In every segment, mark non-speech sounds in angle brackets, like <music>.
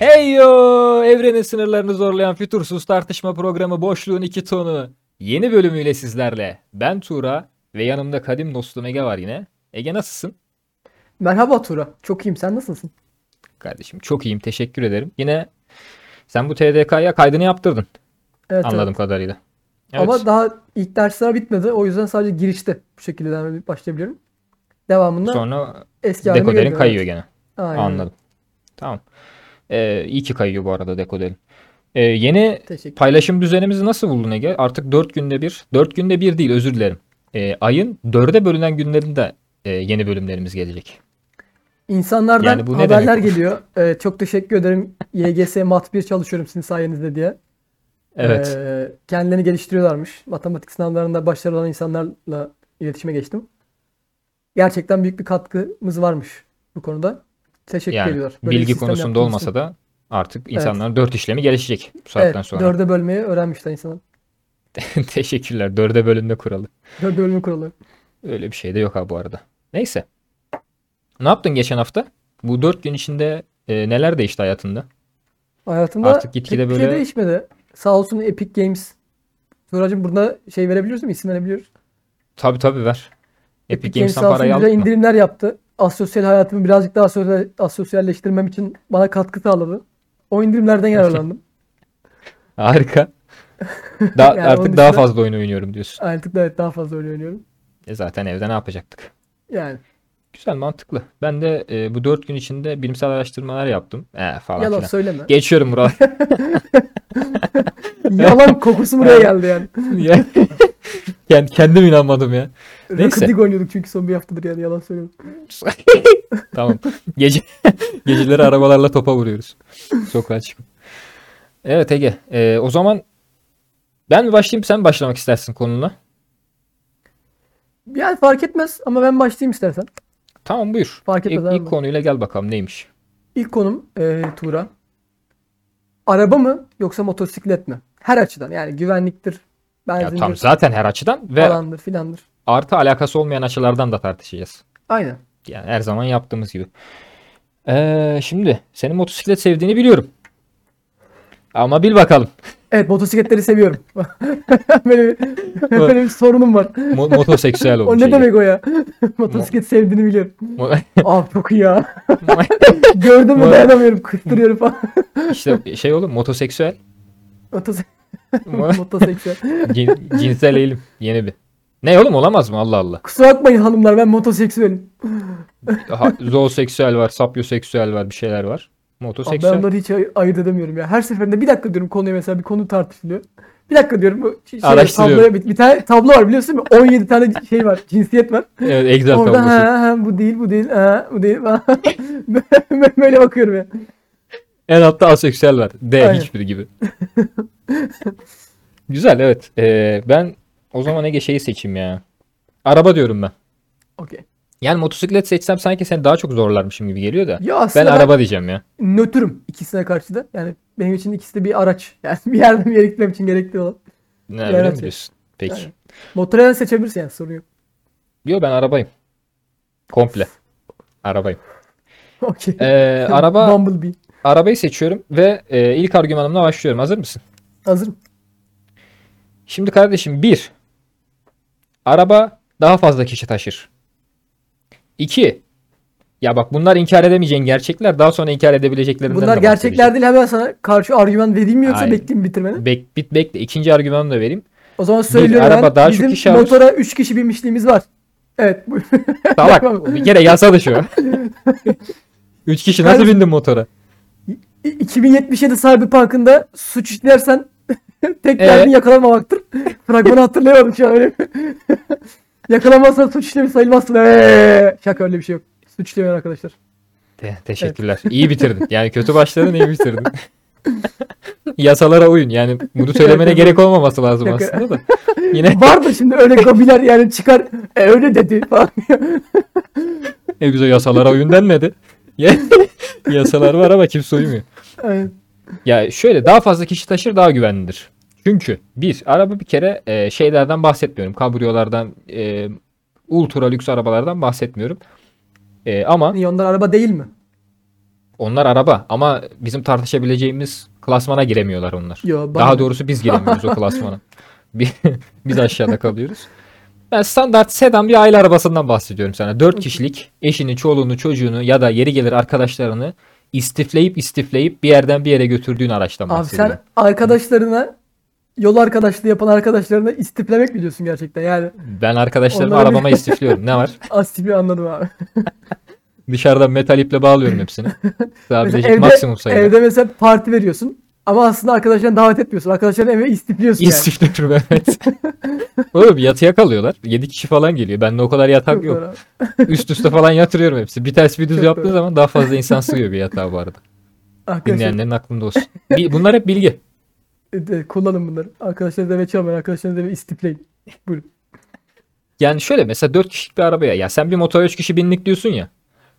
Hey yo! Evrenin sınırlarını zorlayan fütursuz tartışma programı Boşluğun iki tonu. Yeni bölümüyle sizlerle. Ben Tuğra ve yanımda kadim dostum Ege var yine. Ege nasılsın? Merhaba Tura. Çok iyiyim. Sen nasılsın? Kardeşim çok iyiyim teşekkür ederim. Yine sen bu TDK'ya kaydını yaptırdın Evet, anladığım evet. kadarıyla. Evet. Ama daha ilk dersler bitmedi. O yüzden sadece girişte bu şekilde başlayabiliyorum. Devamında Sonra eski dekoderin kayıyor gene. Aynen. Anladım. Tamam. Ee, iyi ki kayıyor bu arada dekoderin. Ee, yeni. Paylaşım düzenimizi nasıl buldun Ege? Artık 4 günde bir, 4 günde bir değil özür dilerim. Ee, ayın 4'e bölünen günlerinde e, yeni bölümlerimiz gelecek. İnsanlardan Yani bu haberler geliyor. Ee, çok teşekkür ederim. YGS Mat 1 çalışıyorum sizin sayenizde diye. Evet. Ee, kendilerini geliştiriyorlarmış. Matematik sınavlarında başarılı olan insanlarla iletişime geçtim. Gerçekten büyük bir katkımız varmış bu konuda. Teşekkür yani ediyorlar. Böyle bilgi konusunda olmasa da artık insanların 4 işlemi gelişecek bu saatten Evet, sonra. dörde bölmeyi öğrenmişler insanlar. <laughs> <laughs> Teşekkürler. 4'e bölünme kuralı. Dörde bölme kuralı. Öyle bir şey de yok ha bu arada. Neyse. Ne yaptın geçen hafta? Bu 4 gün içinde e, neler değişti hayatında? Hayatımda Artık gitgide şey böyle- değişmedi. Sağ olsun Epic Games. Tuğracığım burada şey verebiliyoruz mi? İsim verebiliyoruz. Tabii tabii ver. Epic, Epic Games Games'ten olsun parayı aldın mı? indirimler yaptı. Asosyal hayatımı birazcık daha sosyal, asosyalleştirmem için bana katkı sağladı. O indirimlerden yararlandım. <laughs> Harika. <laughs> Daha, Yani artık daha fazla oyun oynuyorum diyorsun. Artık da evet daha fazla öyle oynuyorum. E zaten evde ne yapacaktık? Yani Güzel mantıklı. Ben de e, bu 4 gün içinde bilimsel araştırmalar yaptım. E, falan yalan filan. söyleme. Geçiyorum buralar. <laughs> Yalan kokusu buraya geldi yani. Ya- Kend- kendim inanmadım ya. Neyse. Rocket League oynuyorduk çünkü son bir haftadır yani yalan söylüyorum. <laughs> Tamam. Gece <laughs> geceleri arabalarla topa vuruyoruz. Sokağa çıkıp. Evet Ege. e, o zaman ben mi başlayayım sen mi başlamak istersin konuna? Yani fark etmez ama ben başlayayım istersen. Tamam buyur. Fark etmez İlk, abi. ilk konuyla gel bakalım neymiş? İlk konum e, Tuğra. Araba mı yoksa motosiklet mi? Her açıdan yani güvenliktir, Ya benzindir, tam zaten her açıdan ve falandır filandır. Artı alakası olmayan açılardan da tartışacağız. Aynen. Yani her zaman yaptığımız gibi. Ee, şimdi senin motosiklet sevdiğini biliyorum. Ama bil bakalım. Evet motosikletleri seviyorum. <laughs> böyle bir sorunum var. Mo- motoseksüel O olmuş. ne Ege. demek o ya? Motosiklet sevdiğini biliyorum. Mo- <laughs> Aa çok iyi ya. <laughs> Gördüm mü Mo- dayanamıyorum. Kıstırıyorum falan. işte şey oğlum motoseksüel. Motosik Mo- motoseksüel. Cin- cinsel eğilim. Yeni bir. Ne oğlum olamaz mı? Allah Allah. Kusura bakmayın hanımlar ben motoseksüelim. <laughs> Ha, zooseksüel var, sapyoseksüel var, bir şeyler var. Abi ben Motoseksüel. onları hiç ay- ayırt edemiyorum ya. Her seferinde bir dakika diyorum konuya mesela bir konu tartışılıyor. Bir dakika diyorum bu şey, Araştırıyorum. tabloya bir, bir tane tablo var biliyorsun değil mi? 17 tane şey var. Cinsiyet var. Evet, Excel Orada tablosu. ha, ha, bu değil bu değil ha, bu değil. <laughs> Böyle bakıyorum ya. En altta aseksüel var. D Aynen. hiçbiri gibi. <laughs> Güzel evet. Ee, ben o zaman Ege şeyi seçeyim ya. Araba diyorum ben. Okey. Yani motosiklet seçsem sanki seni daha çok zorlarmışım gibi geliyor da. Ya Ben aslında ben, araba diyeceğim ya. nötrüm ikisine karşı da. Yani benim için ikisi de bir araç. <laughs> Yani bir yerden bir yere gitmem için gerekli olan. Ne öyle mi diyorsun? Peki. Aynen. Motorayla seçebilirsin yani sorun yok. Yo ben arabayım. Komple. Arabayım. <laughs> Okey. Ee, araba <laughs> Bumblebee. arabayı seçiyorum ve e, ilk argümanımla başlıyorum. Hazır mısın? Hazırım. Şimdi kardeşim bir. Araba daha fazla kişi taşır. İki. Ya bak bunlar inkar edemeyeceğin gerçekler. Daha sonra inkar edebileceklerinden Bunlar de gerçekler değil hemen sana karşı argüman vereyim mi yoksa Hayır. bekleyeyim bitirmeni? Bek, bit, bekle. İkinci argümanımı da vereyim. O zaman söylüyorum araba ben. daha çok Bizim kişi alır. motora 3 kişi binmişliğimiz var. Evet. bu- <laughs> Salak. bir kere yasa dışı o. Üç kişi nasıl bindin motora? 2077 Cyberpunk'ında suç işlersen <laughs> tek Ee? derdin yakalanmamaktır. Fragmanı hatırlayamadım şu an öyle. <laughs> Yakalanmazsan suç işlemi sayılmazsın. Eee. Şaka öyle bir şey yok. Suç işlemiyor arkadaşlar. Te- teşekkürler. İyi bitirdin. Yani kötü başladın iyi bitirdin. <laughs> Yasalara uyun. Yani bunu söylemene Evet, gerek olmaması lazım Yok. aslında da. Yine <laughs> Vardır şimdi öyle gabiler yani çıkar e, öyle dedi falan. ne güzel yasalara uyun denmedi. Ya- Yasalar var ama kimse uymuyor. Aynen. Ya şöyle daha fazla kişi taşır daha güvenlidir. Çünkü bir araba bir kere e, şeylerden bahsetmiyorum. Kabriyolardan, e, ultra lüks arabalardan bahsetmiyorum. E, ama Niye onlar araba değil mi? Onlar araba ama bizim tartışabileceğimiz klasmana giremiyorlar onlar. Yo, bana- Daha doğrusu biz giremiyoruz o <laughs> klasmana. Bi- <laughs> biz aşağıda kalıyoruz. Ben standart sedan bir aile arabasından bahsediyorum sana. 4 kişilik eşini, çoluğunu, çocuğunu ya da yeri gelir arkadaşlarını istifleyip istifleyip bir yerden bir yere götürdüğün araçtan Abi bahsediyorum. sen arkadaşlarına yol arkadaşlığı yapan arkadaşlarına istiflemek mi diyorsun gerçekten? Yani Ben arkadaşlarımı Onları arabama istifliyorum. Ne var? <laughs> astifi anladım abi. <laughs> Dışarıdan metal iple bağlıyorum hepsini. Sığabilecek Mesela maksimum sayıda. evde mesela parti veriyorsun ama aslında arkadaşlarını davet etmiyorsun. Arkadaşların eve istifliyorsun yani. İstifliyorum evet. <laughs> Oğlum yatıya kalıyorlar. 7 kişi falan geliyor. Bende o kadar yatak Çok yok. Üst üste falan yatırıyorum hepsi. Bir ters bir düz Çok yaptığın doğru. zaman daha fazla insan sığıyor bir yatağa bu arada. Arkadaşlar Dinleyenlerin aklında olsun. Bunlar hep bilgi. E, kullanın bunları. Arkadaşlarınızı eve çalmayın. Arkadaşlarınızı eve istifleyin. <laughs> Buyurun. Yani şöyle mesela 4 kişilik bir arabaya ya sen bir motora 3 kişi binlik diyorsun ya.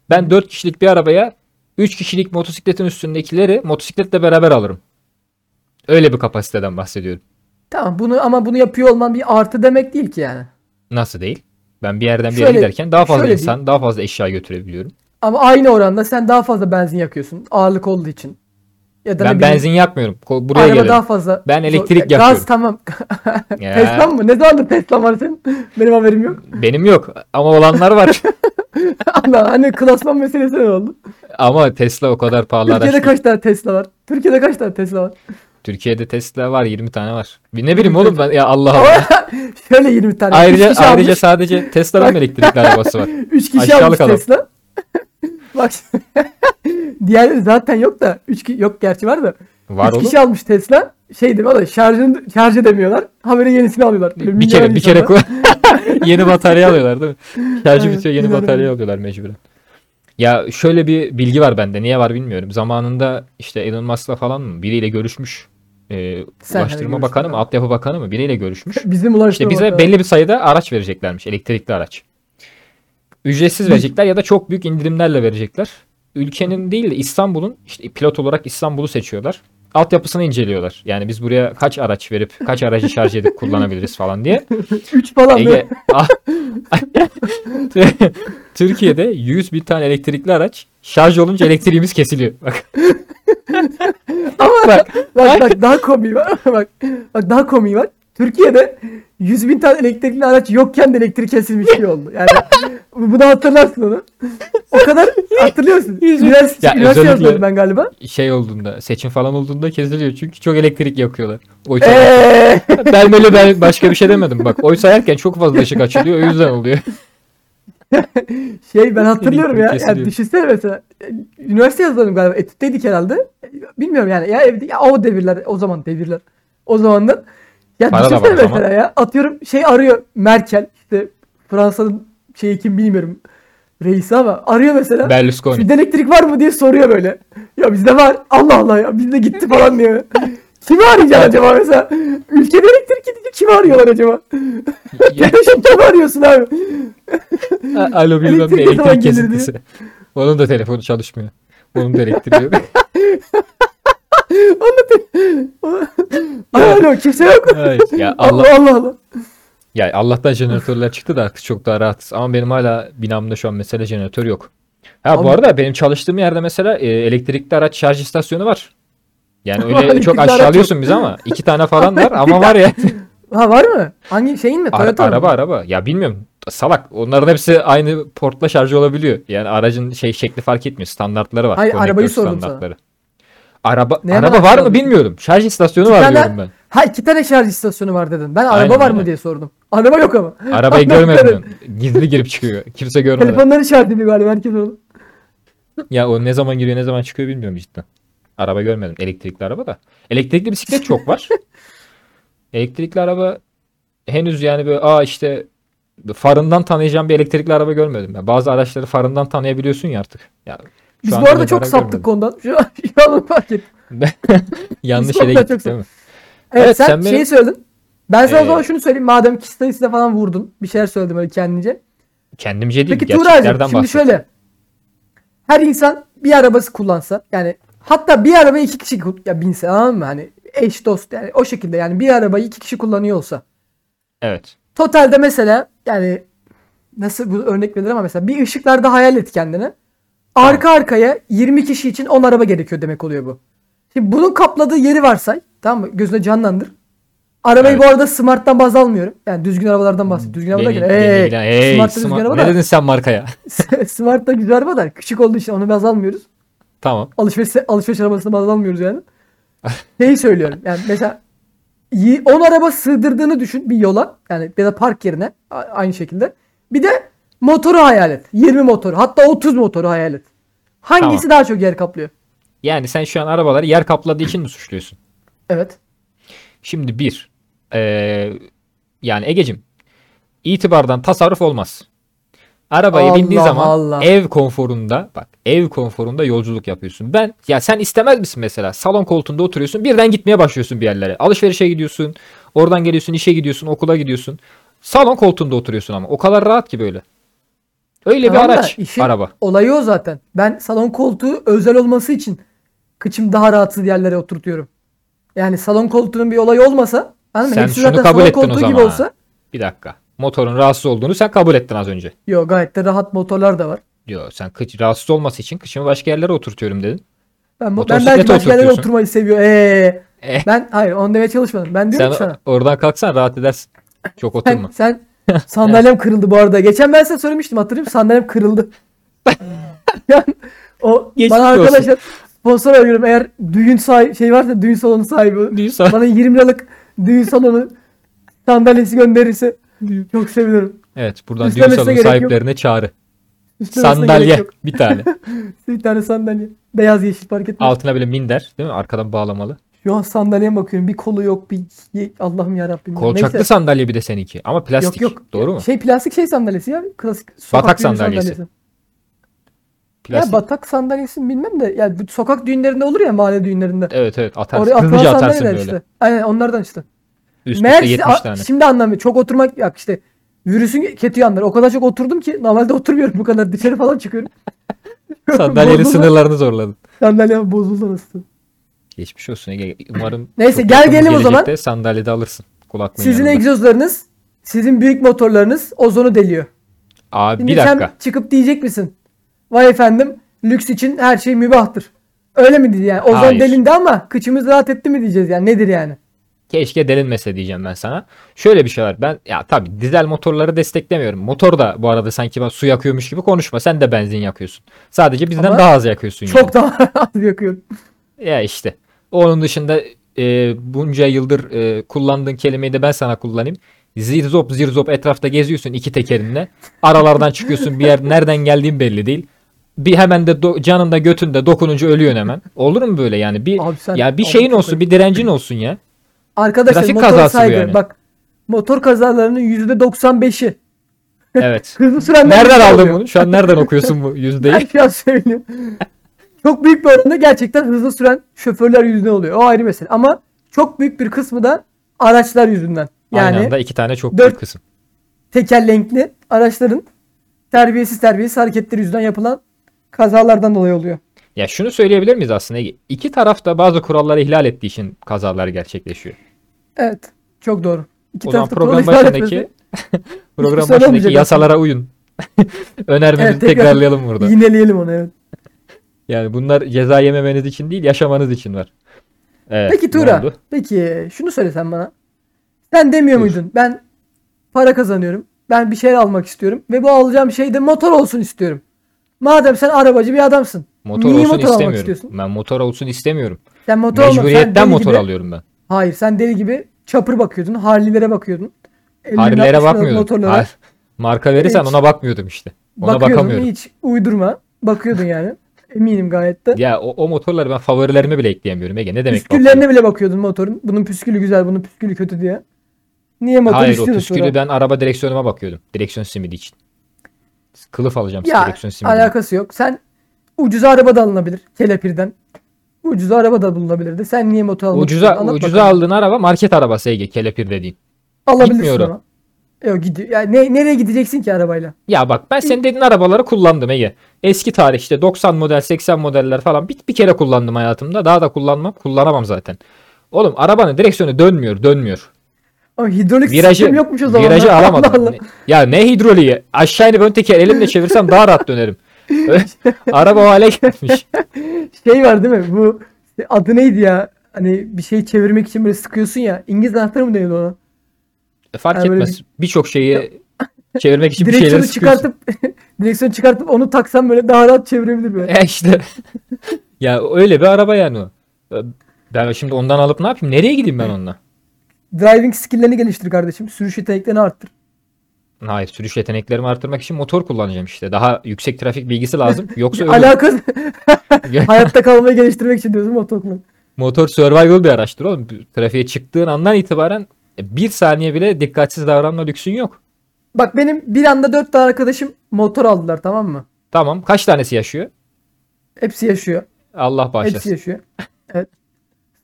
Ben 4 kişilik bir arabaya 3 kişilik motosikletin üstündekileri motosikletle beraber alırım. Öyle bir kapasiteden bahsediyorum. Tamam bunu ama bunu yapıyor olman bir artı demek değil ki yani. Nasıl değil? Ben bir yerden bir yere Şöyle- giderken daha fazla şöyle insan, daha fazla eşya götürebiliyorum. Ama aynı oranda sen daha fazla benzin yakıyorsun. Ağırlık olduğu için. Ya da Ben bileyim, benzin yakmıyorum. Buraya araba gelelim. daha fazla. Ben elektrik Gaz yakıyorum. tamam. <laughs> <laughs> Ya, Tesla mı? Ne zamandır Tesla var senin? Benim haberim yok. benim yok ama olanlar var. <laughs> Allah hani klasman meselesi ne oldu? ama Tesla o kadar pahalı araç Türkiye'de kaç tane Tesla var? Türkiye'de kaç tane Tesla var? Türkiye'de Tesla var 20 tane var. Bir Ne bileyim oğlum ben ya Allah Allah. Şöyle 20 tane. ayrıca ayrıca almış. sadece Tesla'nın Bak. elektrikli arabası var. 3 kişi Aşağılık almış adam. Tesla. Bak <laughs> diğerleri zaten yok da 3 ki yok gerçi var da. Var 3 oğlum. kişi almış Tesla. Şey değil mi? Şarjını şarj edemiyorlar. Haberi yenisini alıyorlar. Böyle Bir kere bir kere <laughs> yeni batarya alıyorlar değil mi? Şarjı Evet, bitiyor yeni batarya alıyorlar mecburen. Ya şöyle bir bilgi var bende. Niye var bilmiyorum. Zamanında işte Elon Musk'la falan mı biriyle görüşmüş. Sen hani Ulaştırma Bakanı mı. Altyapı Bakanı mı biriyle görüşmüş. Bizim İşte ulaştırma bize bakanı. belli bir sayıda araç vereceklermiş. Elektrikli araç. Ücretsiz verecekler ya da çok büyük indirimlerle verecekler. Ülkenin değil de İstanbul'un işte pilot olarak İstanbul'u seçiyorlar. Altyapısını inceliyorlar. Yani biz buraya kaç araç verip kaç aracı şarj edip kullanabiliriz falan diye. <laughs> 3 falan? Ege <laughs> Ah. <laughs> Türkiye'de 100 bin tane elektrikli araç şarj olunca elektriğimiz kesiliyor. Bak. Ama Bak. bak, bak daha komiği var. bak, bak daha komiği var. Türkiye'de 100 bin tane elektrikli araç yokken de elektrik kesilmiş gibi oldu. Yani bunu hatırlarsın onu. O kadar hatırlıyorsun. <laughs> Yüz bin- Üniversite, Ya üniversite yazıyordum ben galiba. Şey olduğunda, seçim falan olduğunda kesiliyor. Çünkü çok elektrik yakıyorlar. Oysa Eee <laughs> ben böyle ben başka bir şey demedim. Bak oy sayarken çok fazla ışık açılıyor. O yüzden oluyor. <laughs> şey ben hatırlıyorum ya. Yani düşünsene mesela. Üniversite yazıyordum galiba. Etütteydik herhalde. Bilmiyorum yani. Ya evde ya o devirler. O zaman devirler. O zamanlar. Ya Para da düşünsene var o zaman. mesela ya. Atıyorum şey arıyor Merkel. işte Fransa'nın şeyi kim bilmiyorum. Reisi ama arıyor mesela. Berlusconi. Sizde elektrik var mı diye soruyor böyle. Ya bizde var. Allah Allah ya bizde gitti falan diyor. <laughs> Kimi arayacaksın acaba mesela? Ülkede elektrik gidince kimi arıyorlar acaba? <laughs> Tepeşim kimi arıyorsun abi? Alo bilmem ne Elektrik ne zaman elektrik gelir diye. kesintisi. Onun da telefonu çalışmıyor. Onun da elektriği yok. <laughs> Ay, Alo kimse yok. Ay, ya Allah <laughs> Allah Allah Allah. ya Allah'tan jeneratörler çıktı da artık çok daha rahatız. Ama benim hala binamda şu an mesela jeneratör yok. Ha bu Abi- arada benim çalıştığım yerde mesela e, elektrikli araç şarj istasyonu var. Yani öyle Elektrikli <laughs> çok araç aşağılıyorsun bizi ama iki tane falan <laughs> var ama var ya. Ha var mı? Hangi şeyin mi? Ara- Toyota mı? araba araba. Ya bilmiyorum. Salak. Onların hepsi aynı portla şarj olabiliyor. Yani aracın şey şekli fark etmiyor. Standartları var. Hayır, Konnektör arabayı sordum sana. standartları. Araba Neye araba var mı bilmiyorum. Şarj istasyonu İki var tane- diyorum ben. Ha iki tane şarj istasyonu var dedin. Ben araba Aynen, var mı diye sordum. Araba yok ama. Arabayı <laughs> görmedim. Gizli girip çıkıyor. Kimse görmeden. Telefonları şarj ediyor galiba herkes onu. Ya o ne zaman giriyor ne zaman çıkıyor bilmiyorum cidden. Araba görmedim. Elektrikli araba da. Elektrikli bisiklet çok var. <laughs> Elektrikli araba henüz yani böyle aa işte farından tanıyacağım bir elektrikli araba görmedim. Ya bazı araçları farından tanıyabiliyorsun ya artık. Ya Biz bu arada çok saptık görmedim. konudan. Şu an, şu an fark ettim. <laughs> Yanlış yere gittik çok değil mi? Evet, Evet, sen, sen benim- şeyi söyledin. Ben sana o Ee, zaman şunu söyleyeyim. Madem sayısıyla falan vurdun. Bir şeyler söyledim öyle kendince. Kendimce değil Peki Tuğra'cığım şimdi bahsettim. şöyle. Her insan bir arabası kullansa yani hatta bir araba iki kişi ya binse anladın mı? Hani eş dost yani o şekilde yani bir arabayı iki kişi kullanıyor olsa. Evet. Totalde mesela yani nasıl bu örnek verilir ama mesela bir ışıklarda hayal et kendini. Arka arkaya 20 kişi için 10 araba gerekiyor demek oluyor bu. Şimdi bunun kapladığı yeri varsay. Tamam mı? Gözüne canlandır. Arabayı Evet. bu arada Smart'tan baz almıyorum. Yani düzgün arabalardan bahsediyorum. Düzgün araba derken. beni Hey, ilgilen- hey, Smart'ta düzgün smart- araba ne da. dedin sen markaya? <laughs> Smart da güzel araba da küçük olduğu için onu baz almıyoruz. tamam. Alışveriş alışveriş arabasını baz almıyoruz yani. <laughs> Şeyi söylüyorum. Yani mesela y- 10 araba sığdırdığını düşün bir yola. Yani ya da park yerine a- aynı şekilde. Bir de motoru hayal et. 20 motoru hatta 30 motoru hayal et. Hangisi daha çok yer kaplıyor? Yani sen şu an arabaları yer kapladığı için mi suçluyorsun? Evet. Şimdi bir, eee, yani Egecim, itibardan tasarruf olmaz. Arabaya bindiğin Allah zaman Allah. ev konforunda, bak ev konforunda yolculuk yapıyorsun. Ben, ya sen istemez misin mesela? Salon koltuğunda oturuyorsun, birden gitmeye başlıyorsun bir yerlere. Alışverişe gidiyorsun, oradan geliyorsun, işe gidiyorsun, okula gidiyorsun. Salon koltuğunda oturuyorsun ama. O kadar rahat ki böyle. Öyle Tamam bir araç, işin araba. Olayı o zaten. Ben salon koltuğu özel olması için kıçım daha rahatsız yerlere oturtuyorum. Yani salon koltuğunun bir olayı olmasa anladın? Sen Hepsi şunu zaten kabul salon ettin o koltuğu gibi zaman. olsa. Bir dakika. Motorun rahatsız olduğunu sen kabul ettin az önce. Yok gayet de rahat motorlar da var. Diyor sen kıç rahatsız olması için kıçımı başka yerlere oturtuyorum dedin. Ben, ben belki başka yerlere oturmayı seviyorum. Ee, Eh. ben hayır onu demeye çalışmadım. Ben diyorum Sen ki sana. oradan kalksan rahat edersin. Çok Sen, oturma. sen <laughs> sandalyem kırıldı bu arada. Geçen ben size söylemiştim musun? Sandalyem kırıldı. <laughs> yani o Geçmiş bana olsun. arkadaşlar sponsor arıyorum. Eğer düğün sahibi şey varsa düğün salonu sahibi Düğün salonu. bana 20 liralık düğün salonu sandalyesi gönderirse çok sevinirim. Evet buradan düğün Üstlemesine salonu gerek yok. sahiplerine çağrı. Üstlemesine gerek Sandalye yok. bir tane. <laughs> Bir tane sandalye. Beyaz yeşil fark etmez. Altına böyle minder değil mi? Arkadan bağlamalı. Şu an sandalyeye bakıyorum. Bir kolu yok. Bir Allah'ım yarabbim. Kolçaklı Neyse. sandalye bir de seninki. Ama plastik. Yok yok. Doğru mu? Şey plastik şey sandalyesi ya. Klasik sokak Batak sandalyesi. Ya Plastik. batak sandalyesi bilmem de ya bu sokak düğünlerinde olur ya mahalle düğünlerinde. Evet evet atarsın. Oraya atılan Hızlıca atarsın böyle. işte. Aynen onlardan işte. Üst Meğer üste 70 a- tane. şimdi anlamıyorum. Çok oturmak ya işte virüsün kötü yanları. O kadar çok oturdum ki normalde oturmuyorum bu kadar. Dışarı falan çıkıyorum. <laughs> Sandalyenin sınırlarını zorladın. Sandalyem bozuldu nasıl? Geçmiş olsun Ege. Umarım Neyse, gel gelelim o zaman. gelecekte sandalyede alırsın. Kulaklığın Sizin yanında. egzozlarınız, sizin büyük motorlarınız ozonu deliyor. Abi Şimdi bir dakika. sen çıkıp diyecek misin? Vay efendim lüks için her şey mübahtır. Öyle mi diyeceğiz yani? Ozon Hayır. delindi ama kıçımız rahat etti mi diyeceğiz yani? Nedir yani? Keşke delinmese diyeceğim ben sana. Şöyle bir şey var. Ben ya tabii dizel motorları desteklemiyorum. Motor da bu arada sanki ben su yakıyormuş gibi konuşma. Sen de benzin yakıyorsun. Sadece bizden Ama daha az yakıyorsun yani. Çok daha <laughs> az yakıyorum. Ya işte. Onun dışında e, bunca yıldır e, kullandığın kelimeyi de ben sana kullanayım. Zirzop zirzop etrafta geziyorsun iki tekerinle. Aralardan çıkıyorsun bir yer nereden geldiğin belli değil. Bir hemen de do- canında götünde dokununca ölüyorsun hemen. Olur mu böyle yani? Bir Abi sen- ya bir Abi şeyin çok olsun, bir direncin olsun ya. Arkadaşlar Trafik motor kazası bu saygı. yani. Bak motor kazalarının %95'i Evet. <laughs> hızlı sürenler Nereden aldın bunu? Şu an nereden okuyorsun bu <laughs> Ben yüzdeyi? şu an söylüyorum. Çok büyük bir oranda gerçekten hızlı süren şoförler yüzünden oluyor. O ayrı mesele. Ama çok büyük bir kısmı da araçlar yüzünden. Yani Aynı anda iki tane çok büyük kısım. tekerlekli araçların terbiyesiz terbiyesiz hareketleri yüzünden yapılan kazalardan dolayı oluyor. Ya şunu söyleyebilir miyiz aslında? İki taraf da bazı kuralları ihlal ettiği için kazalar gerçekleşiyor. Evet. Çok doğru. İki O zaman program başındaki <laughs> program başındaki yasalara uyun. <laughs> Önermemizi Evet, tekrar- tekrarlayalım burada. Yineleyelim onu evet. Yani bunlar ceza yememeniz için değil, yaşamanız için var. Evet, Peki oldu? Peki şunu söylesen bana. Sen demiyor Buyur. muydun? Ben para kazanıyorum. Ben bir şeyler almak istiyorum. Ve bu alacağım şey de motor olsun istiyorum. Madem sen arabacı bir adamsın. Motor niye olsun motor almak istemiyorum. istiyorsun? Ben motor olsun istemiyorum. Sen motor sen Mecburiyetten deli motor gibi- alıyorum ben. Hayır sen deli gibi çapır bakıyordun. Harley'lere bakıyordun. Ellerinde Harley'lere 60 liralık bakmıyordum. Har- Marka verirsen Hiç. ona bakmıyordum işte. Ona bakamıyorum. Hiç uydurma. Bakıyordun yani. Eminim gayet de. Ya o, o motorları ben favorilerime bile ekleyemiyorum Ege. Ne demek Püsküllerine bile bakıyordun motorun. Bunun püskülü güzel, bunun püskülü kötü diye. Niye motor Hayır o püskülü sonra? ben araba direksiyonuma bakıyordum. Direksiyon simidi için. Kılıf alacağım Ya direksiyon simidi. alakası yok. Sen ucuza araba da alınabilir kelepirden. Ucuza araba da bulunabilirdi. Sen niye motor almak Ucuza, ucuza bakalım. aldığın araba market arabası Ege. Kelepir dediğin. Alabilirsin gitmiyor o. ama. Yok gidiyor. Yani ne, nereye gideceksin ki arabayla? Ya bak ben senin dediğin arabaları kullandım Ege. Eski tarih işte 90 model 80 modeller falan bir, bir kere kullandım hayatımda. Daha da kullanmam. Kullanamam zaten. Oğlum arabanın direksiyonu dönmüyor dönmüyor. Ama hidrolik Virajı, sistem yokmuş o zaman. virajı Allah alamadım. Allah. Ne- Ya ne hidroliği? Aşağı inip ön teker elimle çevirsem daha rahat dönerim. <laughs> Araba o hale gelmiş. Şey var değil mi? Bu adı neydi ya? Hani bir şey çevirmek için böyle sıkıyorsun ya. İngiliz anahtarı mı deniyordu ona? Fark Yani etmez. Birçok şeyi çevirmek için bir sıkıyorsun. çıkartıp <laughs> direksiyonu çıkartıp onu taksan böyle daha rahat çevirebilir böyle. E işte. <laughs> ya öyle bir araba yani o. Ben şimdi ondan alıp ne yapayım? Nereye gideyim ben onunla? Driving skill'lerini geliştir kardeşim. Sürüş yeteneklerini arttır. Hayır, sürüş yeteneklerimi arttırmak için motor kullanacağım işte. Daha yüksek trafik bilgisi lazım. <laughs> Yoksa öyle Alakası hayatta kalmayı geliştirmek için diyorsun motor kullan. motor survival bir araçtır oğlum. Trafiğe çıktığın andan itibaren e, bir saniye bile dikkatsiz davranma lüksün yok. Bak benim bir anda dört tane arkadaşım motor aldılar tamam mı? Tamam. Kaç tanesi yaşıyor? Hepsi yaşıyor. Allah Hepsi bağışlasın. yaşıyor. <laughs>